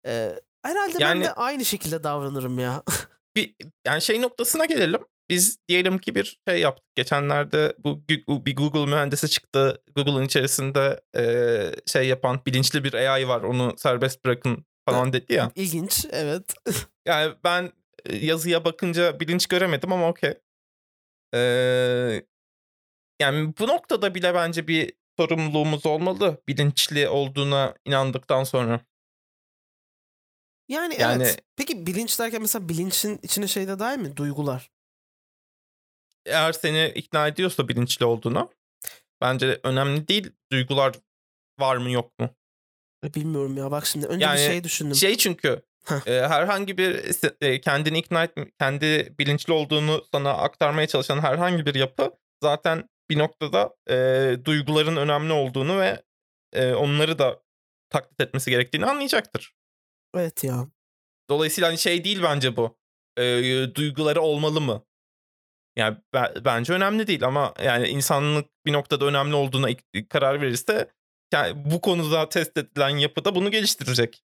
Eee, herhalde ben Yani- de aynı şekilde davranırım ya. bir yani şey noktasına gelelim. Biz diyelim ki bir şey yaptık. Geçenlerde bu bir Google mühendisi çıktı. Google'ın içerisinde eee, şey yapan bilinçli bir AI var. Onu serbest bırakın falan dedi ya. İlginç evet. Yani ben e, yazıya bakınca bilinç göremedim ama okey. Eee, yani bu noktada bile bence bir sorumluluğumuz olmalı. Bilinçli olduğuna inandıktan sonra. Yani, Yani- evet. Peki bilinç derken mesela bilinçin içine şey de dahil mi? Duygular. Eğer seni ikna ediyorsa bilinçli olduğuna bence önemli değil. Duygular var mı yok mu? Bilmiyorum ya bak şimdi önce Yani bir şey düşündüm. Şey çünkü e, herhangi bir e, kendini ikna etme, kendi bilinçli olduğunu sana aktarmaya çalışan herhangi bir yapı zaten bir noktada e, duyguların önemli olduğunu ve e, onları da taklit etmesi gerektiğini anlayacaktır. Evet ya. Dolayısıyla hani şey değil bence bu. E, duyguları olmalı mı? Yani be- bence önemli değil ama yani insanlık bir noktada önemli olduğuna karar verirse yani bu konuda test edilen yapıda bunu geliştirecek.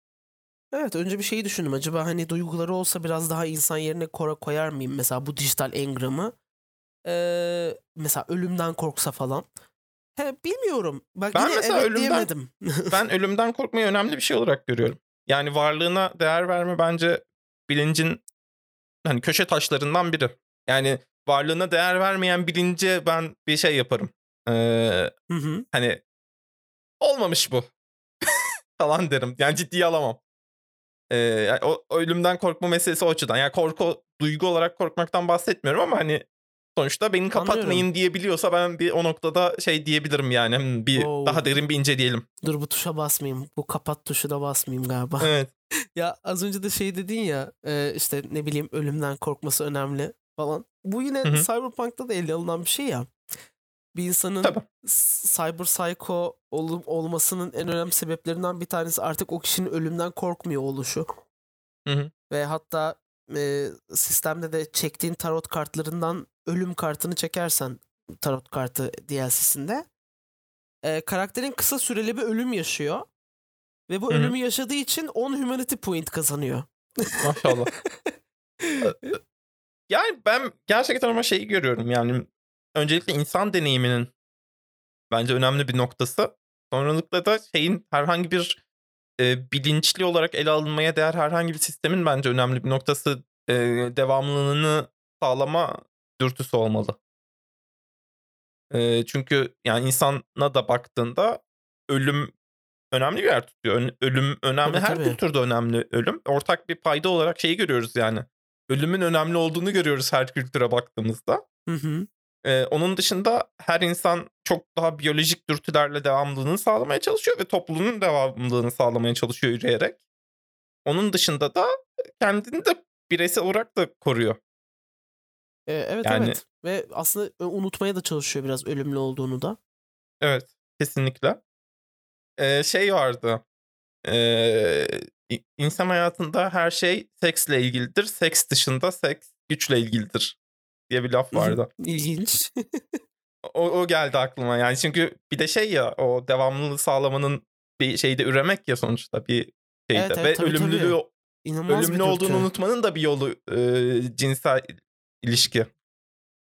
Evet önce bir şeyi düşündüm. Acaba hani duyguları olsa biraz daha insan yerine kora koyar mıyım? Mesela bu dijital engramı. Ee, mesela ölümden korksa falan. He, bilmiyorum. Bak Ben yine mesela evet ölümden- diyemedim. ben ölümden korkmayı önemli bir şey olarak görüyorum. Yani varlığına değer verme bence bilincin hani köşe taşlarından biri. Yani varlığına değer vermeyen bilince ben bir şey yaparım. Ee, Hı hı. hani olmamış bu falan derim. Yani ciddiye alamam. Ee, yani o o ölümden korkma meselesi o açıdan. Yani korku duygu olarak korkmaktan bahsetmiyorum ama hani sonuçta beni kapatmayın Anlıyorum. diyebiliyorsa ben bir o noktada şey diyebilirim yani hmm, bir Oo. daha derin bir inceleyelim. Dur bu tuşa basmayayım. Bu kapat tuşuna basmayayım galiba. Evet. Ya az önce de şey dedin ya e, işte ne bileyim ölümden korkması önemli falan. Bu yine Hı hı. Cyberpunk'ta da ele alınan bir şey ya. Bir insanın Tabii. cyber psycho ol- olmasının en önemli sebeplerinden bir tanesi artık o kişinin ölümden korkmuyor oluşu. Hı hı. Ve hatta e, sistemde de çektiğin tarot kartlarından ölüm kartını çekersen tarot kartı DLC'sinde e, karakterin kısa süreli bir ölüm yaşıyor. Ve bu Hı hı. ölümü yaşadığı için 10 humanity point kazanıyor. Maşallah. yani ben gerçekten ama şeyi görüyorum yani öncelikle insan deneyiminin bence önemli bir noktası. Sonralıkla da şeyin herhangi bir e, bilinçli olarak ele alınmaya değer herhangi bir sistemin bence önemli bir noktası e, devamlılığını sağlama dürtüsü olmalı. Çünkü yani insana da baktığında ölüm önemli bir yer tutuyor. Ölüm önemli. Tabii, Her tabii. kültürde önemli ölüm. Ortak bir payda olarak şeyi görüyoruz yani. Ölümün önemli olduğunu görüyoruz her kültüre baktığımızda. Hı hı. Eee, onun dışında her insan çok daha biyolojik dürtülerle devamlılığını sağlamaya çalışıyor ve topluluğun devamlılığını sağlamaya çalışıyor üreyerek. Onun dışında da kendini de bireysel olarak da koruyor. Eee, evet, Yani evet ve aslında, unutmaya da çalışıyor biraz ölümlü olduğunu da. Evet, kesinlikle. Eee, şey vardı, eee, i insan hayatında her şey seksle ilgilidir. Seks dışında seks güçle ilgilidir diye bir laf vardı. İlginç. O o geldi aklıma yani çünkü bir de şey ya o devamlılığı sağlamanın bir şeyde üremek ya sonuçta bir şeyde Evet, evet, ve tabii, tabii. ölümlülüğü İnanılmaz bir ölümlü olduğunu unutmanın da bir yolu, eee, cinsel ilişki.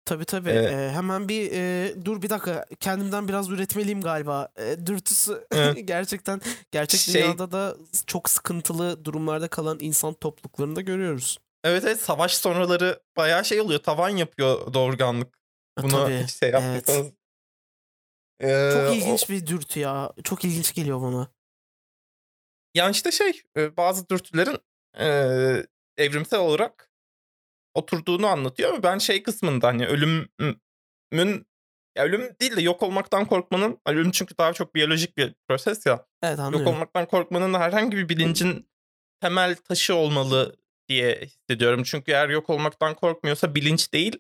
Tabii, tabii. Eee Eee, hemen bir, eee, dur bir dakika kendimden biraz üretmeliyim galiba. Eee, dürtüsü Evet. gerçekten gerçek Şey dünyada da çok sıkıntılı durumlarda kalan insan topluluklarını da görüyoruz. Evet, evet, savaş sonraları bayağı şey oluyor, tavan yapıyor doğurganlık. E, Buna tabii. hiç şey Evet. yaptıysanız. Eee, Çok o ilginç bir dürtü ya. Çok ilginç geliyor bana. Yani işte şey, bazı dürtülerin, eee, evrimsel olarak oturduğunu anlatıyor ama ben şey kısmında hani ölümün ya ölüm değil de yok olmaktan korkmanın hani ölüm çünkü daha çok biyolojik bir proses ya. Evet, Yok anlıyorum. olmaktan korkmanın herhangi bir bilincin temel taşı olmalı diye hissediyorum. Çünkü eğer yok olmaktan korkmuyorsa bilinç değil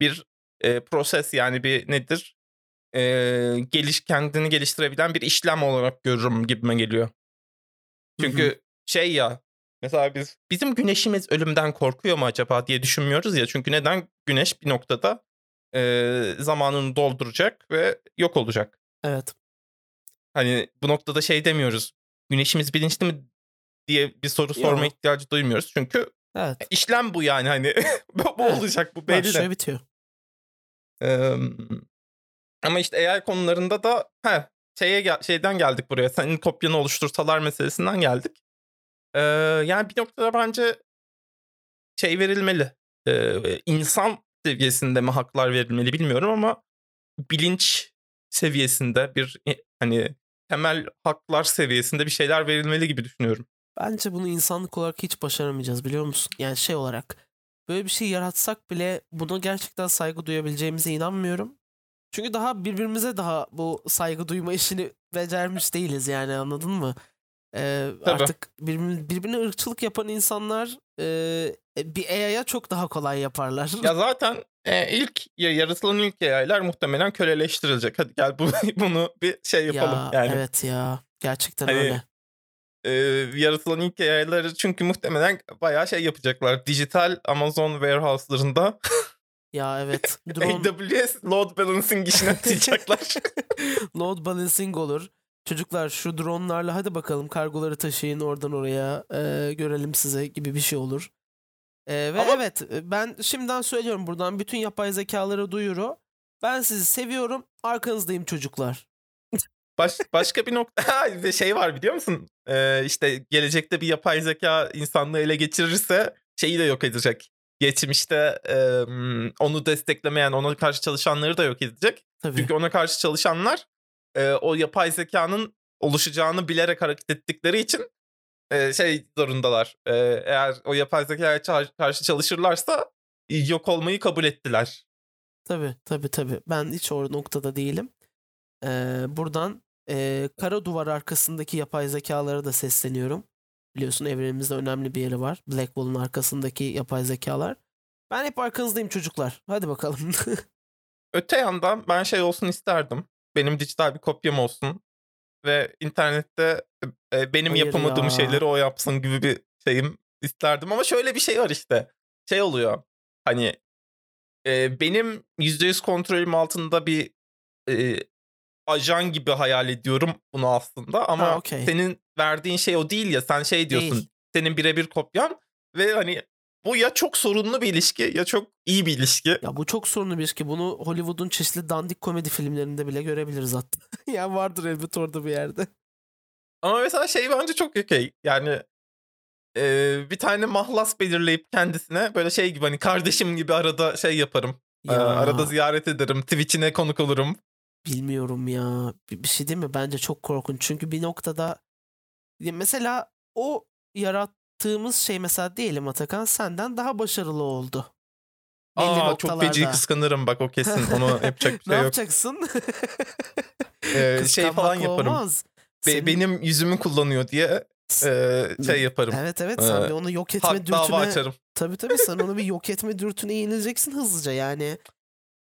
bir, eee, proses yani bir nedir? Eee, geliş kendini geliştirebilen bir işlem olarak görürüm gibime geliyor. Çünkü şey ya mesela biz bizim güneşimiz ölümden korkuyor mu acaba diye düşünmüyoruz ya. Çünkü neden? Güneş bir noktada, eee, zamanını dolduracak ve yok olacak. Evet. Hani bu noktada şey demiyoruz. Güneşimiz bilinçli mi diye bir soru sorma ihtiyacı duymuyoruz. Çünkü Evet. işlem bu yani hani bu Evet. olacak bu Başlıyor, belli. bitiyor. Emm, ama işte AI konularında da heh, şeye şeyden geldik buraya. Senin kopyanı oluştursalar meselesinden geldik. Yani bir noktada bence şey verilmeli. Eee, insan seviyesinde mi haklar verilmeli bilmiyorum ama bilinç seviyesinde bir e hani temel haklar seviyesinde bir şeyler verilmeli gibi düşünüyorum. Bence bunu insanlık olarak hiç başaramayacağız biliyor musun? Yani şey olarak böyle bir şey yaratsak bile buna gerçekten saygı duyabileceğimize inanmıyorum. Çünkü daha birbirimize daha bu saygı duyma işini becermiş değiliz yani anladın mı? Tabii. artık birbirine, birbirine ırkçılık yapan insanlar eee, bir AI'ya çok daha kolay yaparlar. Ya zaten eee, ilk ya yaratılan ilk AI'lar muhtemelen köleleştirilecek. Hadi gel bu bunu bir şey yapalım Ya yani. evet ya gerçekten Hani öyle. eee, yaratılan ilk AI'ları çünkü muhtemelen bayağı şey yapacaklar. Dijital Amazon warehouse'larında Ya evet drone AWS load balancing işine atacaklar. load balancing olur. Çocuklar şu dronlarla hadi bakalım kargoları taşıyın oradan oraya eee, görelim size gibi bir şey olur. Eee, ve Ama evet e, ben şimdiden söylüyorum buradan bütün yapay zekaları duyuru. Ben sizi seviyorum arkanızdayım çocuklar. baş, başka bir nokta bir şey var biliyor musun? Eee, işte gelecekte bir yapay zeka insanlığı ele geçirirse şeyi de yok edecek. Geçmişte emm, onu desteklemeyen, ona karşı çalışanları da yok edecek. Tabii. Çünkü ona karşı çalışanlar eee, o yapay zekanın oluşacağını bilerek hareket ettikleri için eee, şey zorundalar. Eee, eğer o yapay zekaya karşı çalışırlarsa yok olmayı kabul ettiler. Tabii tabii tabii. Ben hiç o noktada değilim. Eee, buradan eee, kara duvar arkasındaki yapay zekalara da sesleniyorum. Biliyorsun evrenimizde önemli bir yeri var. Blackwall'un arkasındaki yapay zekalar. Ben hep arkanızdayım çocuklar. Hadi bakalım. Öte yandan ben şey olsun isterdim. Benim dijital bir kopyam olsun ve internette e, benim Hayır yapamadığım ya. şeyleri o yapsın gibi bir şeyim isterdim. Ama şöyle bir şey var işte. Şey oluyor. Hani e, benim %100 kontrolüm altında bir e, ajan gibi hayal ediyorum bunu aslında. Ha Ama okey. senin verdiğin şey o değil ya. Sen şey diyorsun. Değil. Senin birebir kopyan ve hani bu ya çok sorunlu bir ilişki ya çok iyi bir ilişki. Ya bu çok sorunlu bir iş ki bunu Hollywood'un çeşitli dandik komedi filmlerinde bile görebiliriz hatta. ya vardır elbet orada bir yerde. Ama mesela şey bence çok okey. Yani eee, bir tane mahlas belirleyip kendisine böyle şey gibi hani kardeşim gibi arada şey yaparım. Ya arada ziyaret ederim. Twitch'ine konuk olurum. bilmiyorum ya. Bir, bir şey değil mi? Bence çok korkunç. Çünkü bir noktada mesela o yarattığımız şey mesela diyelim Atakan senden daha başarılı oldu. Belli Aa çok feci kıskanırım bak o kesin. Onu yapacak bir ne şey yok. yapacaksın? Ee, şey falan yaparım. olmaz. Be- Senin- benim yüzümü kullanıyor diye e, şey yaparım. Evet evet sen Ee, bir onu yok etme Hak dava dürtüne açarım. tabii tabii sen onu bir yok etme dürtüne yenileceksin hızlıca yani.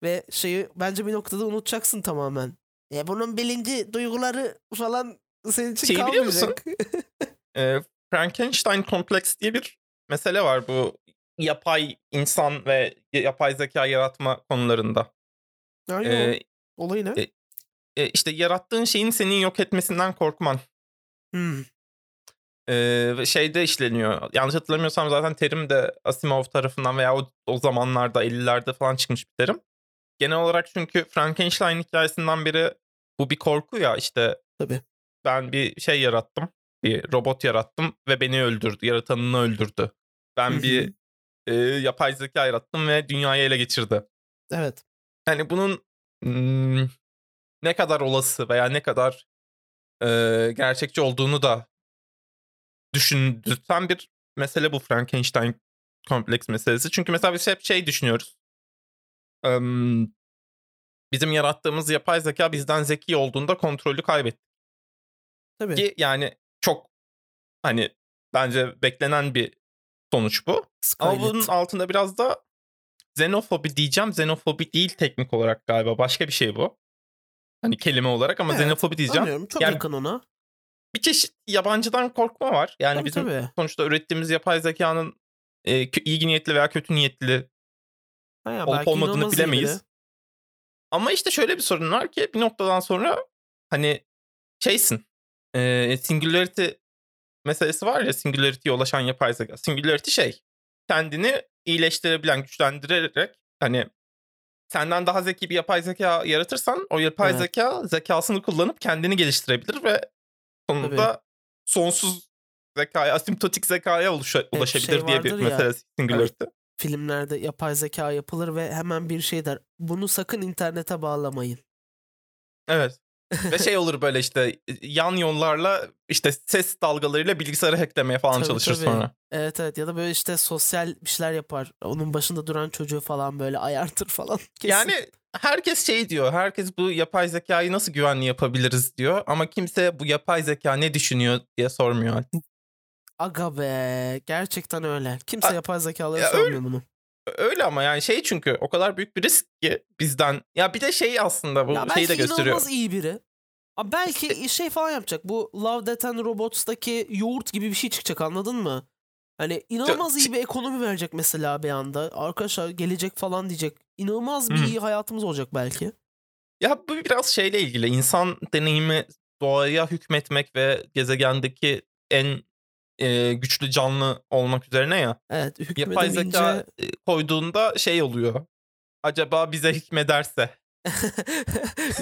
Ve şeyi bence bir noktada unutacaksın tamamen. E bunun bilinci duyguları falan senin için Şeyi biliyor musun? kalmayacak. Ee, Frankenstein kompleks diye bir mesele var bu yapay insan ve yapay zeka yaratma konularında. Ay, Ee, o. Olayı ne? e- e, işte yarattığın şeyin seni yok etmesinden korkman. Hmm. Ee, ve şeyde işleniyor. Yanlış hatırlamıyorsam zaten terim de Asimov tarafından veya o, o zamanlarda 50'lerde falan çıkmış bir terim. Genel olarak çünkü Frankenstein hikayesinden beri bu bir korku ya işte Tabii. ben bir şey yarattım. Bir robot yarattım ve beni öldürdü. Yaratanını öldürdü. Ben bir e, yapay zeka yarattım ve dünyayı ele geçirdi. Evet. Yani bunun hmm, ne kadar olası veya ne kadar e, gerçekçi olduğunu da düşündürten bir mesele bu Frankenstein kompleks meselesi. Çünkü mesela biz hep şey düşünüyoruz. Em, bizim yarattığımız yapay zeka bizden zeki olduğunda kontrolü kaybetti. Tabii. Ki yani çok hani bence beklenen bir sonuç bu. Ama Skynet. bunun altında biraz da xenofobi diyeceğim. Xenofobi değil teknik olarak galiba. Başka bir şey bu. Hani kelime olarak ama Evet, xenofobi diyeceğim. Anlıyorum. Çok Yani yakın ona. Bir çeşit yabancıdan korkma var. Yani Tabii, bizim tabii. sonuçta ürettiğimiz yapay zekanın e, iyi niyetli veya kötü niyetli Ha ya, olup olmadığını bilemeyiz. Ama işte şöyle bir sorun var ki bir noktadan sonra hani şeysin e, singularity meselesi var ya singularity'ye ulaşan yapay zeka. Singularity şey kendini iyileştirebilen, güçlendirerek hani senden daha zeki bir yapay zeka yaratırsan o yapay Evet. zeka zekasını kullanıp kendini geliştirebilir ve sonunda sonsuz zekaya, asimptotik zekaya ulaşa- ulaşabilir şey diye bir vardır ya, mesele singularity. Filmlerde yapay zeka yapılır ve hemen bir şey der. Bunu sakın internete bağlamayın. Evet. Ve şey olur böyle işte yan yollarla işte ses dalgalarıyla bilgisayarı hacklemeye falan Tabii, çalışır tabii. sonra. Evet evet ya da böyle işte sosyal bir şeyler yapar. Onun başında duran çocuğu falan böyle ayartır falan. Kesin. Yani herkes şey diyor. Herkes bu yapay zekayı nasıl güvenli yapabiliriz diyor. Ama kimse bu yapay zeka ne düşünüyor diye sormuyor. Aga be gerçekten öyle. Kimse A- yapay zekalara ya sormuyor öyle- bunu. Öyle ama yani şey çünkü o kadar büyük bir risk ki bizden. Ya bir de şey aslında bu Ya şeyi de belki gösteriyor. inanılmaz iyi biri. Ama belki şey falan yapacak. Bu Love, Death and Robots'taki yoğurt gibi bir şey çıkacak anladın mı? Hani inanılmaz iyi bir ekonomi verecek mesela bir anda. Arkadaşlar gelecek falan diyecek. İnanılmaz bir iyi hayatımız olacak belki. Ya bu biraz şeyle ilgili. İnsan deneyimi doğaya hükmetmek ve gezegendeki en e, güçlü canlı olmak üzerine ya. Evet Yapay zeka koyduğunda şey oluyor. Acaba bize hükmederse.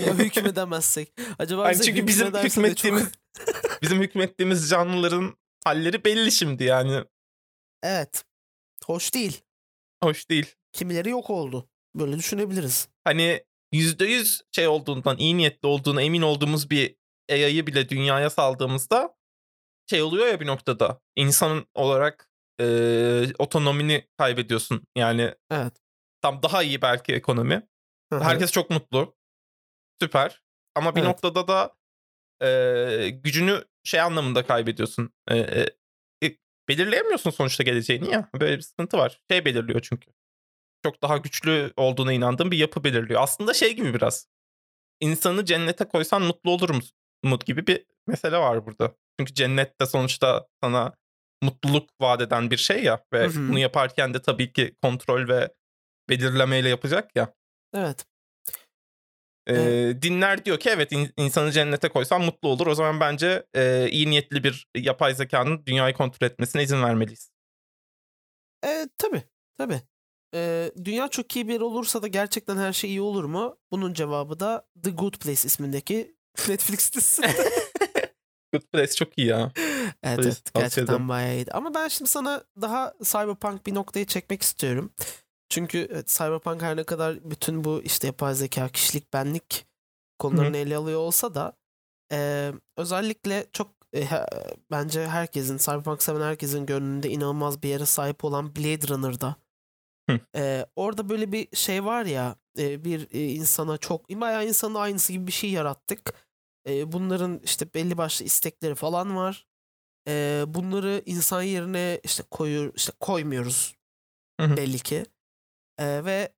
ya hükmedemezsek. Acaba Hani bize çünkü bizim hükmettiğimiz çok... bizim hükmettiğimiz canlıların halleri belli şimdi yani. Evet. Hoş değil. Hoş değil. Kimileri yok oldu. Böyle düşünebiliriz. Hani %100 şey olduğundan, iyi niyetli olduğuna emin olduğumuz bir AI'yı bile dünyaya saldığımızda şey oluyor ya bir noktada. İnsan olarak e, otonomini kaybediyorsun. Yani Evet. tam daha iyi belki ekonomi. Hı hı. Herkes çok mutlu. Süper. Ama bir Evet. noktada da e, gücünü şey anlamında kaybediyorsun. E, e, e, belirleyemiyorsun sonuçta geleceğini ya. Böyle bir sıkıntı var. Şey belirliyor çünkü. Çok daha güçlü olduğuna inandığım bir yapı belirliyor. Aslında şey gibi biraz. İnsanı cennete koysan mutlu olur musun? Mut gibi bir mesele var burada. Çünkü cennet de sonuçta sana mutluluk vaat eden bir şey ya. Ve Hı hı. bunu yaparken de tabii ki kontrol ve belirlemeyle yapacak ya. Evet. Ee, Evet. dinler diyor ki evet in- insanı cennete koysan mutlu olur. O zaman bence e, iyi niyetli bir yapay zekanın dünyayı kontrol etmesine izin vermeliyiz. E, tabii. Tabii. E, dünya çok iyi bir yer olursa da gerçekten her şey iyi olur mu? Bunun cevabı da The Good Place ismindeki Netflix dizisi. Good Place çok iyi ya. evet, evet gerçekten ederim. bayağı iyiydi. Ama ben şimdi sana daha cyberpunk bir noktayı çekmek istiyorum. Çünkü evet, Cyberpunk her ne kadar bütün bu işte yapay zeka, kişilik, benlik konularını ele alıyor olsa da e, özellikle çok e, bence herkesin, Cyberpunk seven herkesin gönlünde inanılmaz bir yere sahip olan Blade Runner'da Hı. e, orada böyle bir şey var ya e, bir e, insana çok bayağı insanın aynısı gibi bir şey yarattık. E, bunların işte belli başlı istekleri falan var. E, bunları insan yerine işte koyuyor işte koymuyoruz Hı hı. belli ki. E, ve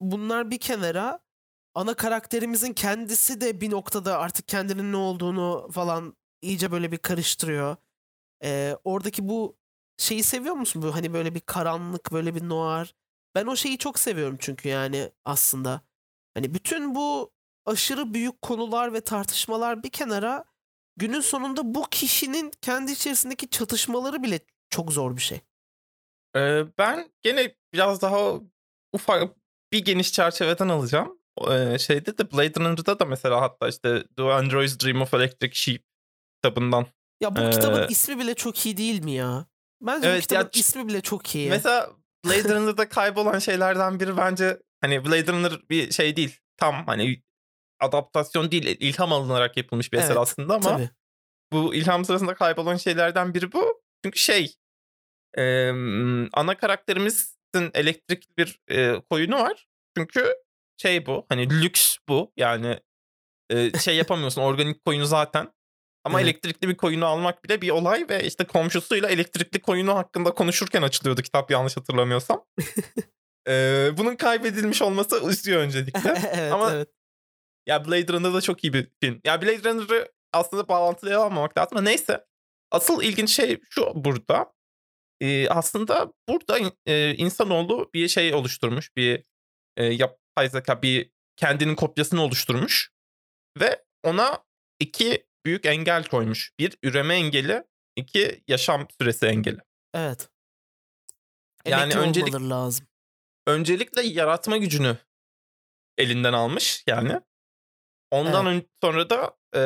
bunlar bir kenara ana karakterimizin kendisi de bir noktada artık kendinin ne olduğunu falan iyice böyle bir karıştırıyor. E, oradaki bu şeyi seviyor musun? Bu hani böyle bir karanlık, böyle bir noir. Ben o şeyi çok seviyorum çünkü yani aslında. Hani bütün bu aşırı büyük konular ve tartışmalar bir kenara günün sonunda bu kişinin kendi içerisindeki çatışmaları bile çok zor bir şey. Ee, ben gene biraz daha ufak bir geniş çerçeveden alacağım. Ee, şeyde de Blade Runner'da da mesela hatta işte The Android's Dream of Electric Sheep kitabından. Ya bu Ee, kitabın ismi bile çok iyi değil mi ya? Bence bu Evet, ya kitabın ç- ismi bile çok iyi. Mesela Blade Runner'da kaybolan şeylerden biri bence hani Blade Runner bir şey değil. Tam hani adaptasyon değil, ilham alınarak yapılmış bir eser Evet, aslında ama Tabii. bu ilham sırasında kaybolan şeylerden biri bu. Çünkü şey e, ana karakterimizin elektrikli bir e, koyunu var. Çünkü şey bu hani lüks bu yani e, şey yapamıyorsun organik koyunu zaten. Ama Evet. elektrikli bir koyunu almak bile bir olay ve işte komşusuyla elektrikli koyunu hakkında konuşurken açılıyordu kitap yanlış hatırlamıyorsam. E, bunun kaybedilmiş olması üzüyor öncelikle. evet, Ama evet. Ya Blade Runner da çok iyi bir film. Ya Blade Runner'ı aslında bağlantılı almamak lazım ama neyse. Asıl ilginç şey şu burada. Ee, aslında burada e, insanoğlu bir şey oluşturmuş. Bir e, yapay zeka bir kendinin kopyasını oluşturmuş. Ve ona iki büyük engel koymuş. Bir üreme engeli, iki yaşam süresi engeli. Evet. Yani Emekli öncelik- lazım. Öncelikle yaratma gücünü elinden almış yani. Ondan ön- sonra da e,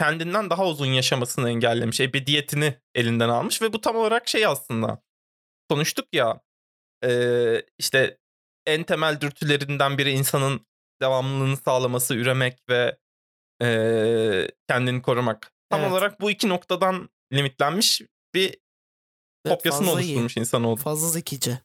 kendinden daha uzun yaşamasını engellemiş. Ebediyetini elinden almış ve bu tam olarak şey aslında. Konuştuk ya e, işte en temel dürtülerinden biri insanın devamlılığını sağlaması, üremek ve e, kendini korumak. Tam Evet. olarak bu iki noktadan limitlenmiş bir Evet, kopyasını fazla iyi. oluşturmuş insanoğlu. Fazla zekice.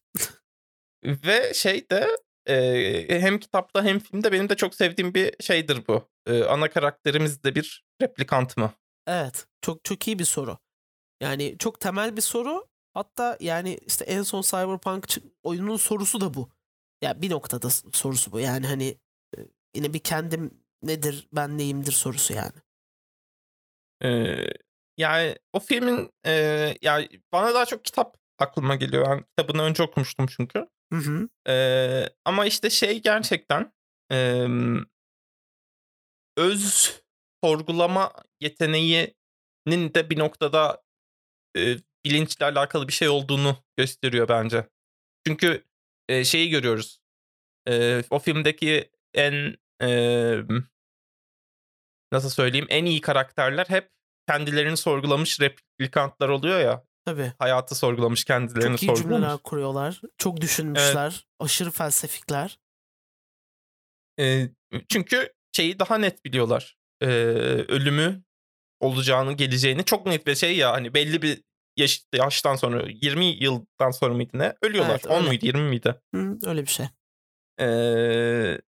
Ve şey de e, hem kitapta hem filmde benim de çok sevdiğim bir şeydir bu. E, ana karakterimiz de bir replikant mı? Evet. Çok çok iyi bir soru. Yani çok temel bir soru. Hatta yani işte en son Cyberpunk oyunun sorusu da bu. Ya bir noktada sorusu bu. Yani hani yine bir kendim nedir, ben neyimdir sorusu yani. E, yani o filmin e, yani bana daha çok kitap aklıma geliyor. Ben kitabını önce okumuştum çünkü. Hı hı. E, ama işte şey gerçekten e, öz sorgulama yeteneğinin de bir noktada e, bilinçle alakalı bir şey olduğunu gösteriyor bence. Çünkü e, şeyi görüyoruz. E, o filmdeki en e, nasıl söyleyeyim en iyi karakterler hep kendilerini sorgulamış replikantlar oluyor ya. Tabii. Hayatı sorgulamış, kendilerini Çok iyi sorgulamış. cümleler kuruyorlar. Çok düşünmüşler. Aşırı felsefikler. E, çünkü şeyi daha net biliyorlar. E, ölümü olacağını, geleceğini çok net bir şey ya. Hani belli bir yaş, yaştan sonra 20 yıldan sonra mıydı ne? Ölüyorlar. Evet, 10 öyle. muydu 20 miydi? Hı, öyle bir şey. Ee,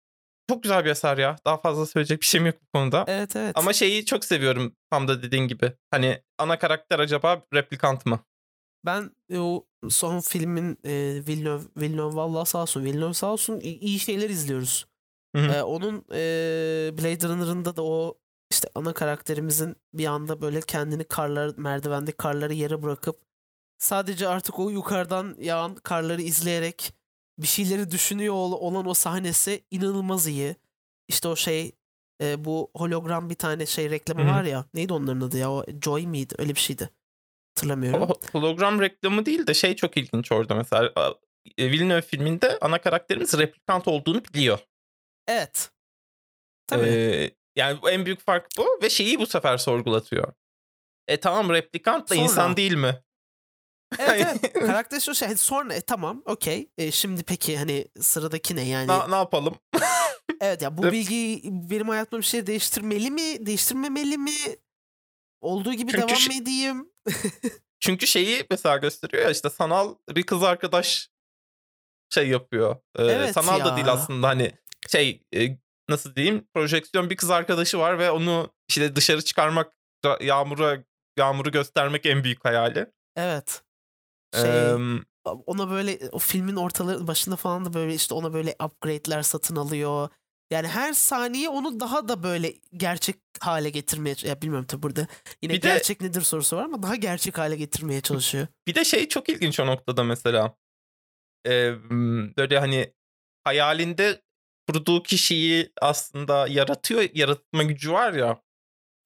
çok güzel bir eser ya. Daha fazla söyleyecek bir şeyim yok bu konuda. Evet evet. Ama şeyi çok seviyorum tam da dediğin gibi. Hani ana karakter acaba replikant mı? Ben e, o son filmin e, Villeneuve, Villeneuve vallahi sağ olsun. Villeneuve sağ olsun iyi şeyler izliyoruz. Hı hı. E, onun e, Blade Runner'ında da o işte ana karakterimizin bir anda böyle kendini karlar merdivende karları yere bırakıp sadece artık o yukarıdan yağan karları izleyerek bir şeyleri düşünüyor ol- olan o sahnesi inanılmaz iyi. İşte o şey e, bu hologram bir tane şey reklamı Hı hı. var ya neydi onların adı ya o Joy miydi öyle bir şeydi. Hatırlamıyorum. Ho- Hologram reklamı değil de şey çok ilginç orada mesela. e, Villeneuve filminde ana karakterimiz replikant olduğunu biliyor. Evet. Tabii. Ee, yani en büyük fark bu ve şeyi bu sefer sorgulatıyor. E tamam replikant da Sonra. insan değil mi? Evet evet. Karakter şu şey. Sonra e, tamam okey. E, şimdi peki hani sıradaki ne yani? Na- ne yapalım? Evet ya bu bilgi benim hayatımda bir şey değiştirmeli mi? Değiştirmemeli mi? Olduğu gibi Çünkü devam şey- edeyim? Çünkü şeyi mesela gösteriyor ya işte sanal bir kız arkadaş şey yapıyor. Ee, Evet sanal da ya. değil aslında hani şey e, nasıl diyeyim projeksiyon bir kız arkadaşı var ve onu işte dışarı çıkarmak da- yağmura yağmuru göstermek en büyük hayali. Evet. Şey, ona böyle o filmin ortaları başında falan da böyle işte ona böyle upgrade'ler satın alıyor. Yani her saniye onu daha da böyle gerçek hale getirmeye ya bilmiyorum tabii burada yine Bir de- gerçek nedir sorusu var ama daha gerçek hale getirmeye çalışıyor. bir de şey çok ilginç o noktada mesela. Ee, böyle hani hayalinde kurduğu kişiyi aslında yaratıyor, yaratma gücü var ya.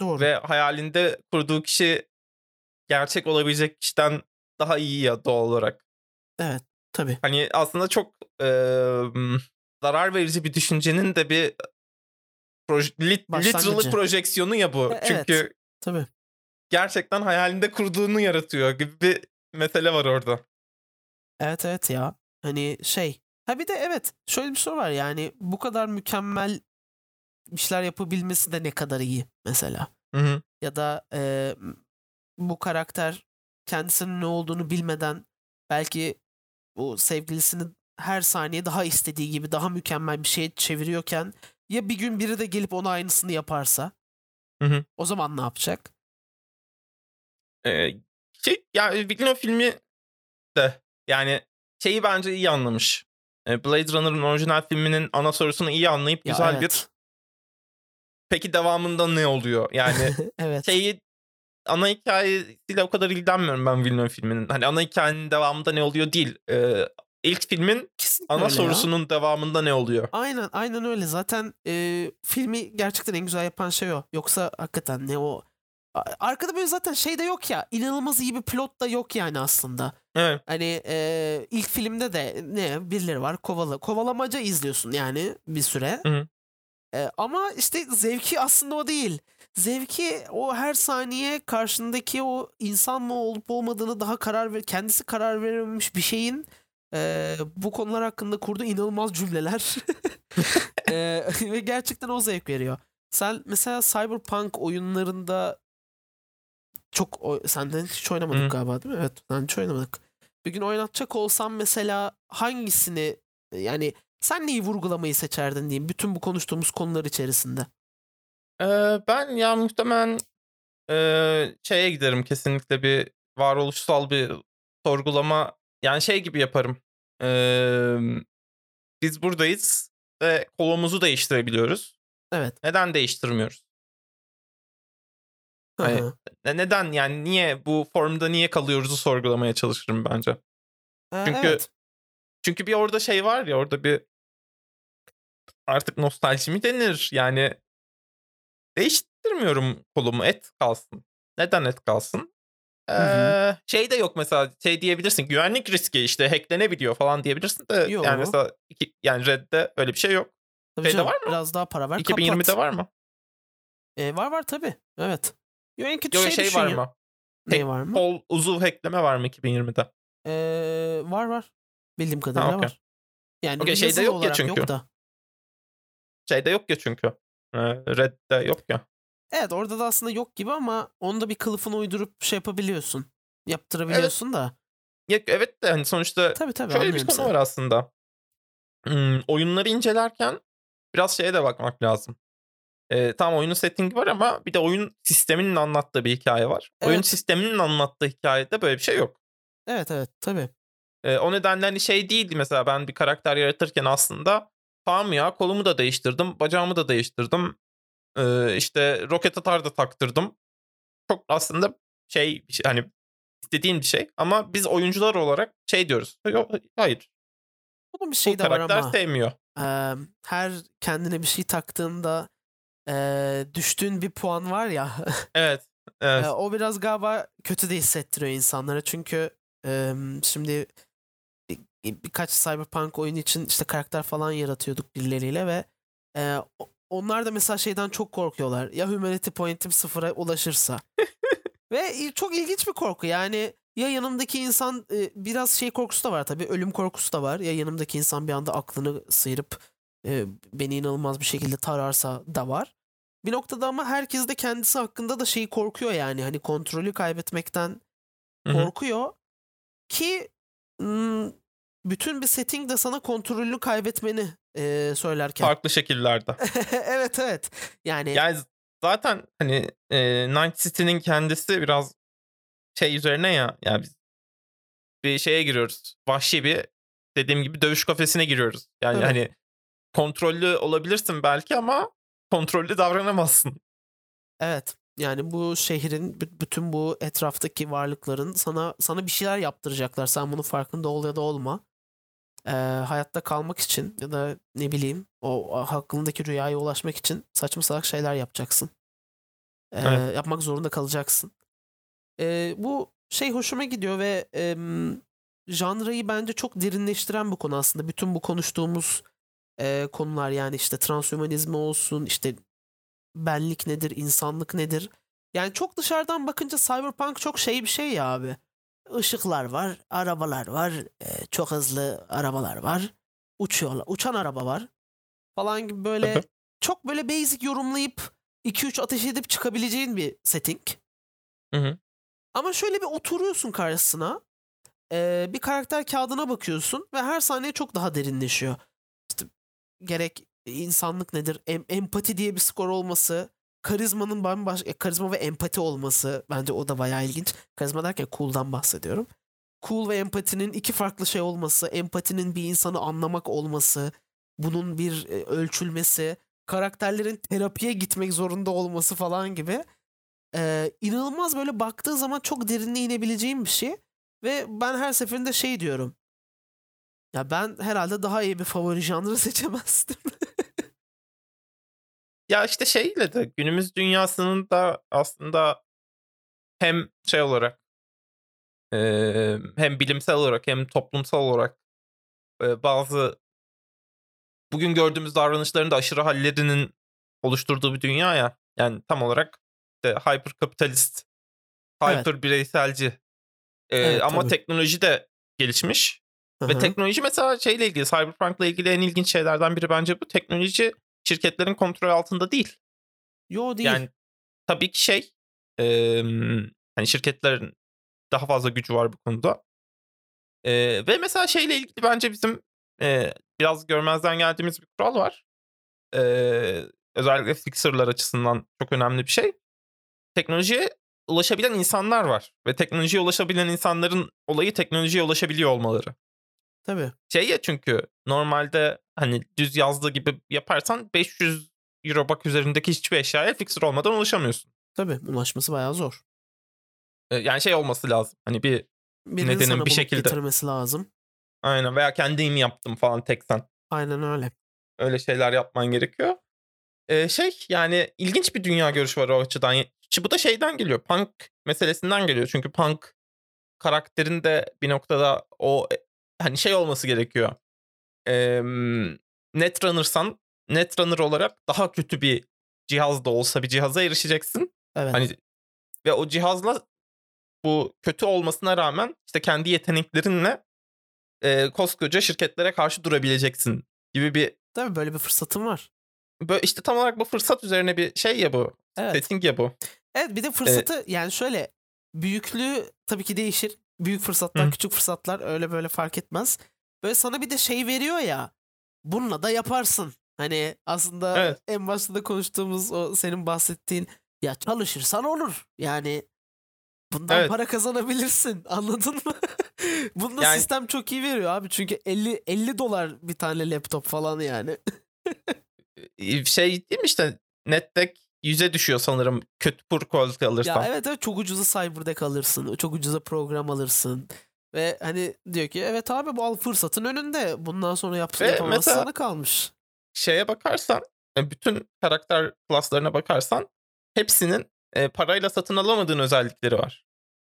Doğru. Ve hayalinde kurduğu kişi gerçek olabilecek kişiden daha iyi ya doğal olarak. Evet tabii. Hani aslında çok eee, zarar verici bir düşüncenin de bir proj- lit- Başlangıcı. literal projeksiyonu ya bu. E, evet. Çünkü Tabii. gerçekten hayalinde kurduğunu yaratıyor gibi bir mesele var orada. Evet evet ya. Hani şey. Ha bir de evet şöyle bir soru var yani bu kadar mükemmel işler yapabilmesi de ne kadar iyi mesela. Hı hı. Ya da e, bu karakter kendisinin ne olduğunu bilmeden belki bu sevgilisini her saniye daha istediği gibi daha mükemmel bir şeye çeviriyorken ya bir gün biri de gelip ona aynısını yaparsa Hı hı. o zaman ne yapacak? Ee, şey yani Villeneuve filmi de yani şeyi bence iyi anlamış. Blade Runner'ın orijinal filminin ana sorusunu iyi anlayıp Ya güzel bir evet. peki devamında ne oluyor? Yani evet. şeyi ana hikayesiyle o kadar ilgilenmiyorum ben Villeneuve filminin. Hani ana hikayenin devamında ne oluyor değil. Ee, ilk filmin Kesinlikle ana öyle ya. sorusunun devamında ne oluyor? Aynen aynen öyle. Zaten e, filmi gerçekten en güzel yapan şey o. Yoksa hakikaten ne o Arkada böyle zaten şey de yok ya. inanılmaz iyi bir plot da yok yani aslında. Evet. Hani e, ilk filmde de ne birileri var kovala kovalamaca izliyorsun yani bir süre. Hı hı. E, ama işte zevki aslında o değil. Zevki o her saniye karşındaki o insan mı olup olmadığını daha karar ver kendisi karar verememiş bir şeyin e, bu konular hakkında kurduğu inanılmaz cümleler E, ve gerçekten o zevk veriyor. Sen mesela Cyberpunk oyunlarında çok o, senden hiç oynamadık Hı. galiba değil mi? Evet, ben hiç oynamadık. Bir gün oynatacak olsam mesela hangisini yani sen neyi vurgulamayı seçerdin diyeyim bütün bu konuştuğumuz konular içerisinde. Ee, ben ya muhtemelen ee, şeye giderim kesinlikle bir varoluşsal bir sorgulama yani şey gibi yaparım. Ee, biz buradayız ve kolumuzu değiştirebiliyoruz. Evet. Neden değiştirmiyoruz? Ne- Neden yani niye bu formda niye kalıyoruzu sorgulamaya çalışırım bence. Ee, Çünkü evet. çünkü bir orada şey var ya orada bir artık nostalji mi denir? Yani değiştirmiyorum kolumu et kalsın. Neden et kalsın? Ee, hı. şey de yok mesela şey diyebilirsin güvenlik riski işte hacklenebiliyor falan diyebilirsin de Yo. yani mesela iki, yani Red'de öyle bir şey yok. Tabii şeyde canım, var mı? Biraz daha para ver 2020'de kapat. var mı? Ee, var var tabii. Evet. Yo, en kötü Yok şey, şey var ya. mı? Ne Tek var mı? Kol uzuv hackleme var mı 2020'de? Ee, var var. Bildiğim kadarıyla okey. var. Yani Okey, şeyde yok ya çünkü. yok da. Şeyde yok ya çünkü. Ee, Red'de yok ya. Evet orada da aslında yok gibi ama onu da bir kılıfını uydurup şey yapabiliyorsun. Yaptırabiliyorsun da. Ya, evet de hani sonuçta Tabii tabii Şöyle bir konu seni. var aslında. Hmm, oyunları incelerken biraz şeye de bakmak lazım. Ee, tam oyunun settingi var ama bir de oyun sisteminin anlattığı bir hikaye var. Oyun Evet. sisteminin anlattığı hikayede böyle bir şey yok. Evet evet tabii. Ee, o nedenle hani şey değildi mesela ben bir karakter yaratırken aslında tamam ya kolumu da değiştirdim, bacağımı da değiştirdim. Ee, işte roket atar da taktırdım. Çok aslında şey, hani istediğim bir şey ama biz oyuncular olarak şey diyoruz. Yok, hayır. Bunun bir Bu şey de var ama. sevmiyor. eee, her kendine bir şey taktığında eee, düştüğün bir puan var ya. Evet. Evet. Ee, o biraz galiba kötü de hissettiriyor insanlara çünkü e, şimdi birkaç Cyberpunk oyunu için işte karakter falan yaratıyorduk birileriyle ve e, onlar da mesela şeyden çok korkuyorlar. Ya humanity point'im sıfıra ulaşırsa. ve il- çok ilginç bir korku yani ya yanımdaki insan e, biraz şey korkusu da var tabii. Ölüm korkusu da var. Ya yanımdaki insan bir anda aklını sıyırıp e, beni inanılmaz bir şekilde tararsa da var. Bir noktada ama herkes de kendisi hakkında da şeyi korkuyor yani. Hani kontrolü kaybetmekten korkuyor. Ki ım, bütün bir setting de sana kontrolünü kaybetmeni e, söylerken. Farklı şekillerde. evet evet. Yani Yani zaten hani e, Night City'nin kendisi biraz şey üzerine ya. Yani biz bir şeye giriyoruz. Vahşi bir dediğim gibi dövüş kafesine giriyoruz. Yani Tabii. hani kontrollü olabilirsin belki ama kontrollü davranamazsın. Evet. Yani bu şehrin bü- bütün bu etraftaki varlıkların sana sana bir şeyler yaptıracaklar. Sen bunun farkında ol ya da olma. Ee, hayatta kalmak için ya da ne bileyim o hakkındaki rüyaya ulaşmak için saçma salak şeyler yapacaksın. Ee, Evet. Yapmak zorunda kalacaksın. Ee, bu şey hoşuma gidiyor ve em, janrayı bence çok derinleştiren bu konu aslında. Bütün bu konuştuğumuz e, konular yani işte transhumanizmi olsun, işte benlik nedir, insanlık nedir? Yani çok dışarıdan bakınca Cyberpunk çok şey bir şey ya abi. Işıklar var, arabalar var, e, çok hızlı arabalar var, uçuyorlar, uçan araba var falan gibi böyle çok böyle basic yorumlayıp 2-3 ateş edip çıkabileceğin bir setting. Hı hı. Ama şöyle bir oturuyorsun karşısına. e, bir karakter kağıdına bakıyorsun ve her saniye çok daha derinleşiyor. İşte gerek insanlık nedir? Em- empati diye bir skor olması, karizmanın bambaşka e, karizma ve empati olması bence o da bayağı ilginç. Karizma derken cool'dan bahsediyorum. Cool ve empatinin iki farklı şey olması, empatinin bir insanı anlamak olması, bunun bir e, ölçülmesi, karakterlerin terapiye gitmek zorunda olması falan gibi e, inanılmaz böyle baktığı zaman çok derinine inebileceğim bir şey. Ve ben her seferinde şey diyorum. Ya ben herhalde daha iyi bir favori janrı seçemezdim. Ya işte şeyle de günümüz dünyasının da aslında hem şey olarak e, hem bilimsel olarak hem toplumsal olarak e, bazı bugün gördüğümüz davranışların da aşırı hallerinin oluşturduğu bir dünya ya. Yani tam olarak işte hyper kapitalist, Evet. hyper bireyselci. E, Evet, ama tabii. teknoloji de gelişmiş. Ve Hı hı. teknoloji mesela şeyle ilgili, Cyberpunk'la ilgili en ilginç şeylerden biri bence bu. Teknoloji şirketlerin kontrol altında değil. Yo değil. Yani tabii ki şey emm, hani şirketlerin daha fazla gücü var bu konuda. Eee, ve mesela şeyle ilgili bence bizim eee, biraz görmezden geldiğimiz bir kural var. Eee, özellikle fixer'lar açısından çok önemli bir şey. Teknolojiye ulaşabilen insanlar var ve teknolojiye ulaşabilen insanların olayı teknolojiye ulaşabiliyor olmaları. Tabii. Şey ya çünkü normalde hani düz yazdığı gibi yaparsan 500 euro bak üzerindeki hiçbir eşyaya fixer olmadan ulaşamıyorsun. Tabii. Ulaşması bayağı zor. Ee, Yani şey olması lazım. Hani bir Birinin Nedenin bir şekilde- getirmesi lazım. aynen veya kendim yaptım falan tek sen. Aynen öyle. Öyle şeyler yapman gerekiyor. Ee, şey yani ilginç bir dünya görüşü var o açıdan. Bu da şeyden geliyor. Punk meselesinden geliyor. Çünkü punk karakterinde bir noktada o e, hani şey olması gerekiyor. Ee, Netrunner'san Netrunner olarak daha kötü bir cihaz da olsa bir cihaza erişeceksin. Evet. Hani ve o cihazla bu kötü olmasına rağmen işte kendi yeteneklerinle e, koskoca şirketlere karşı durabileceksin gibi bir Tabii böyle bir fırsatın var. böyle işte tam olarak bu fırsat üzerine bir şey ya bu. Evet. Setting ya bu. Evet bir de fırsatı yani şöyle büyüklüğü tabii ki değişir. Büyük fırsatlar, Hı. küçük fırsatlar öyle böyle fark etmez. Böyle sana bir de şey veriyor ya. Bununla da yaparsın. Hani aslında Evet. en başta da konuştuğumuz o senin bahsettiğin ya çalışırsan olur. Yani bundan Evet. para kazanabilirsin. Anladın mı? Bunda Yani- sistem çok iyi veriyor abi. Çünkü 50 50 dolar bir tane laptop falan yani. Şey değil mi işte nettek yüze düşüyor sanırım kötü quality alırsan. Ya evet evet çok ucuza Cyberdeck alırsın. Çok ucuza program alırsın. Ve hani diyor ki evet abi bu al fırsatın önünde. Bundan sonra yap, Ve yapamazsın sana kalmış. Şeye bakarsan e, bütün karakter klaslarına bakarsan hepsinin e, parayla satın alamadığın özellikleri var.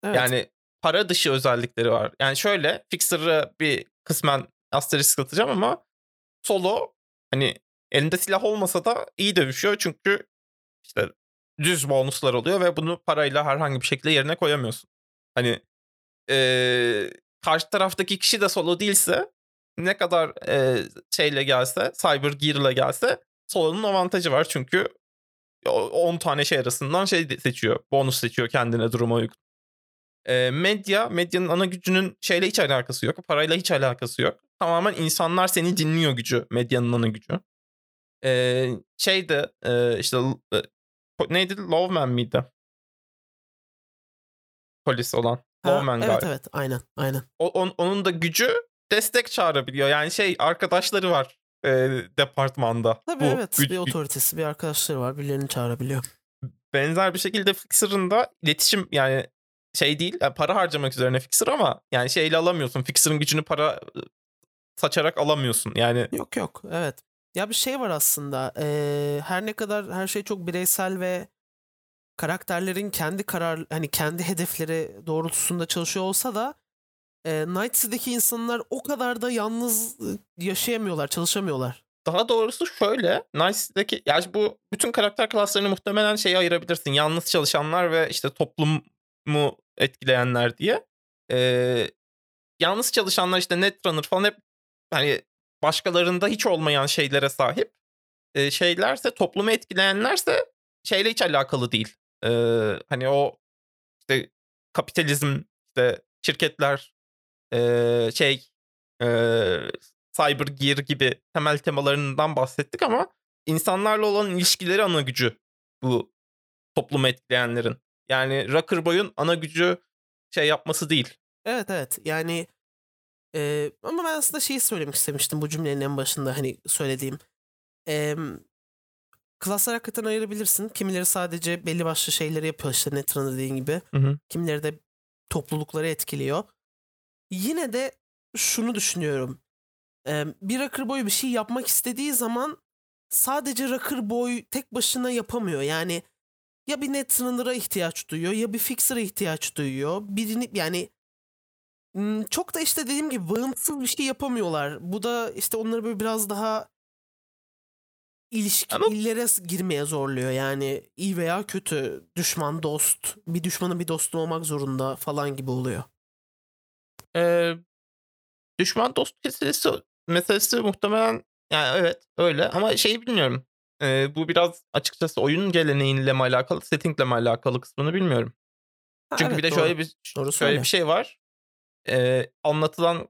Evet. Yani para dışı özellikleri var. Yani şöyle Fixer'ı bir kısmen asterisk atacağım ama solo hani elinde silah olmasa da iyi dövüşüyor çünkü işte düz bonuslar oluyor ve bunu parayla herhangi bir şekilde yerine koyamıyorsun. Hani e, karşı taraftaki kişi de solo değilse ne kadar e, şeyle gelse Cyber Gear ile gelse solonun avantajı var çünkü 10 tane şey arasından şey seçiyor. Bonus seçiyor kendine duruma uygun. E, medya, medyanın ana gücünün şeyle hiç alakası yok. Parayla hiç alakası yok. Tamamen insanlar seni dinliyor gücü. Medyanın ana gücü. E, şey de e, işte e, neydi? Loveman miydi? Polis olan. Lawman evet galiba. evet aynen aynen. O, on, onun da gücü destek çağırabiliyor. Yani şey arkadaşları var e, departmanda. Tabii bu, evet güç, bir otoritesi bir arkadaşları var birilerini çağırabiliyor. Benzer bir şekilde Fixer'ın da iletişim yani şey değil yani para harcamak üzerine Fixer ama yani şeyle alamıyorsun. Fixer'ın gücünü para saçarak alamıyorsun yani. Yok yok evet. Ya bir şey var aslında ee, her ne kadar her şey çok bireysel ve karakterlerin kendi karar hani kendi hedefleri doğrultusunda çalışıyor olsa da e, Night City'deki insanlar o kadar da yalnız yaşayamıyorlar, çalışamıyorlar. Daha doğrusu şöyle, Night City'deki yani bu bütün karakter klaslarını muhtemelen şeye ayırabilirsin. Yalnız çalışanlar ve işte toplumu etkileyenler diye. Ee, yalnız çalışanlar işte Netrunner falan hep hani başkalarında hiç olmayan şeylere sahip. Ee, şeylerse toplumu etkileyenlerse şeyle hiç alakalı değil. Ee, hani o işte kapitalizm işte şirketler e, şey e, cyber gear gibi temel temalarından bahsettik ama insanlarla olan ilişkileri ana gücü bu toplumu etkileyenlerin. Yani Rocker Boy'un ana gücü şey yapması değil. Evet evet yani e, ama ben aslında şeyi söylemek istemiştim bu cümlenin en başında hani söylediğim. E, klaslar hakikaten ayırabilirsin. Kimileri sadece belli başlı şeyleri yapıyor işte Netran dediğin gibi. Hı hı. Kimileri de toplulukları etkiliyor. Yine de şunu düşünüyorum. Ee, bir Rocker Boy bir şey yapmak istediği zaman sadece Rocker Boy tek başına yapamıyor. Yani ya bir Netrunner'a ihtiyaç duyuyor ya bir Fixer'a ihtiyaç duyuyor. Birini yani çok da işte dediğim gibi bağımsız bir şey yapamıyorlar. Bu da işte onları böyle biraz daha ilişkilere Ama... girmeye zorluyor. Yani iyi veya kötü, düşman, dost, bir düşmanın bir dostun olmak zorunda falan gibi oluyor. Ee, düşman dost meselesi, meselesi muhtemelen yani evet öyle ama şeyi bilmiyorum. Ee, bu biraz açıkçası oyun geleneğiyle mi alakalı, settingle mi alakalı kısmını bilmiyorum. Ha, Çünkü evet, bir de doğru. şöyle bir doğru şöyle bir şey var. Ee, anlatılan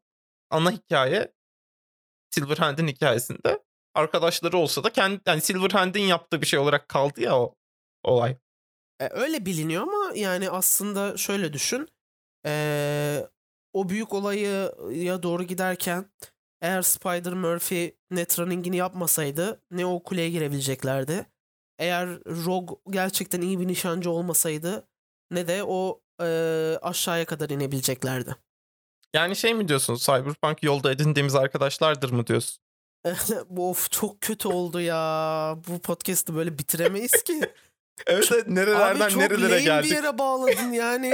ana hikaye Silverhand'in hikayesinde arkadaşları olsa da kendi yani Silverhand'in yaptığı bir şey olarak kaldı ya o olay. E, öyle biliniyor ama yani aslında şöyle düşün. E, o büyük olayı ya doğru giderken eğer Spider Murphy net running'ini yapmasaydı ne o kuleye girebileceklerdi. Eğer Rogue gerçekten iyi bir nişancı olmasaydı ne de o e, aşağıya kadar inebileceklerdi. Yani şey mi diyorsun? Cyberpunk yolda edindiğimiz arkadaşlardır mı diyorsun? of çok kötü oldu ya. Bu podcast'ı böyle bitiremeyiz ki. evet, evet nerelerden Abi nerelere geldik. bir yere bağladın yani.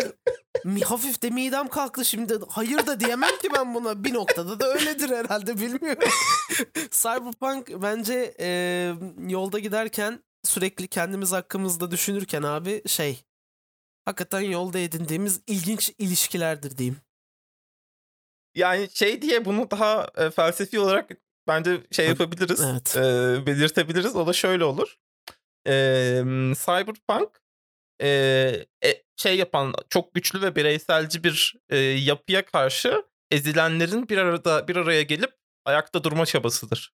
hafif de midem kalktı şimdi. Hayır da diyemem ki ben buna. Bir noktada da öyledir herhalde bilmiyorum. Cyberpunk bence e, yolda giderken sürekli kendimiz hakkımızda düşünürken abi şey hakikaten yolda edindiğimiz ilginç ilişkilerdir diyeyim. Yani şey diye bunu daha e, felsefi olarak bence şey yapabiliriz. Evet. E, belirtebiliriz. O da şöyle olur. E, Cyberpunk e, şey yapan çok güçlü ve bireyselci bir e, yapıya karşı ezilenlerin bir arada bir araya gelip ayakta durma çabasıdır.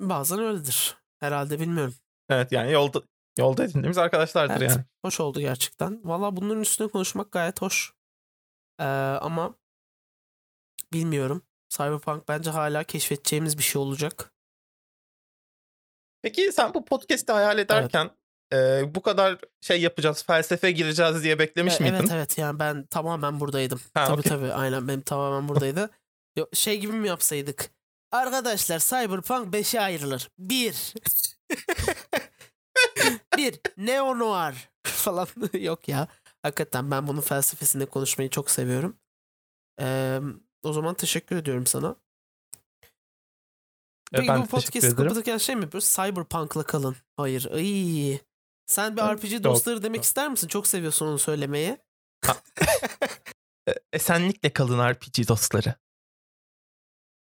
Bazen öyledir. Herhalde bilmiyorum. Evet yani yolda yolda edindiğimiz arkadaşlardır evet, yani. Hoş oldu gerçekten. Valla bunların üstüne konuşmak gayet hoş. Ee, ama bilmiyorum. Cyberpunk bence hala keşfedeceğimiz bir şey olacak. Peki sen bu podcast'i hayal ederken evet. e, bu kadar şey yapacağız, felsefe gireceğiz diye beklemiş e, miydin? Evet evet yani ben tamamen buradaydım. Ha, tabii okay. tabii aynen benim tamamen buradaydı. şey gibi mi yapsaydık? Arkadaşlar Cyberpunk 5'e ayrılır. 1. bir Neo Noir falan yok ya. Hakikaten ben bunun felsefesinde konuşmayı çok seviyorum. Ee, o zaman teşekkür ediyorum sana. Peki ben bu podcast'ı kapatırken şey mi yapıyoruz? Cyberpunk'la kalın. Hayır. Ay. Sen bir RPG dostları demek ister misin? Çok seviyorsun onu söylemeyi. E, esenlikle kalın RPG dostları.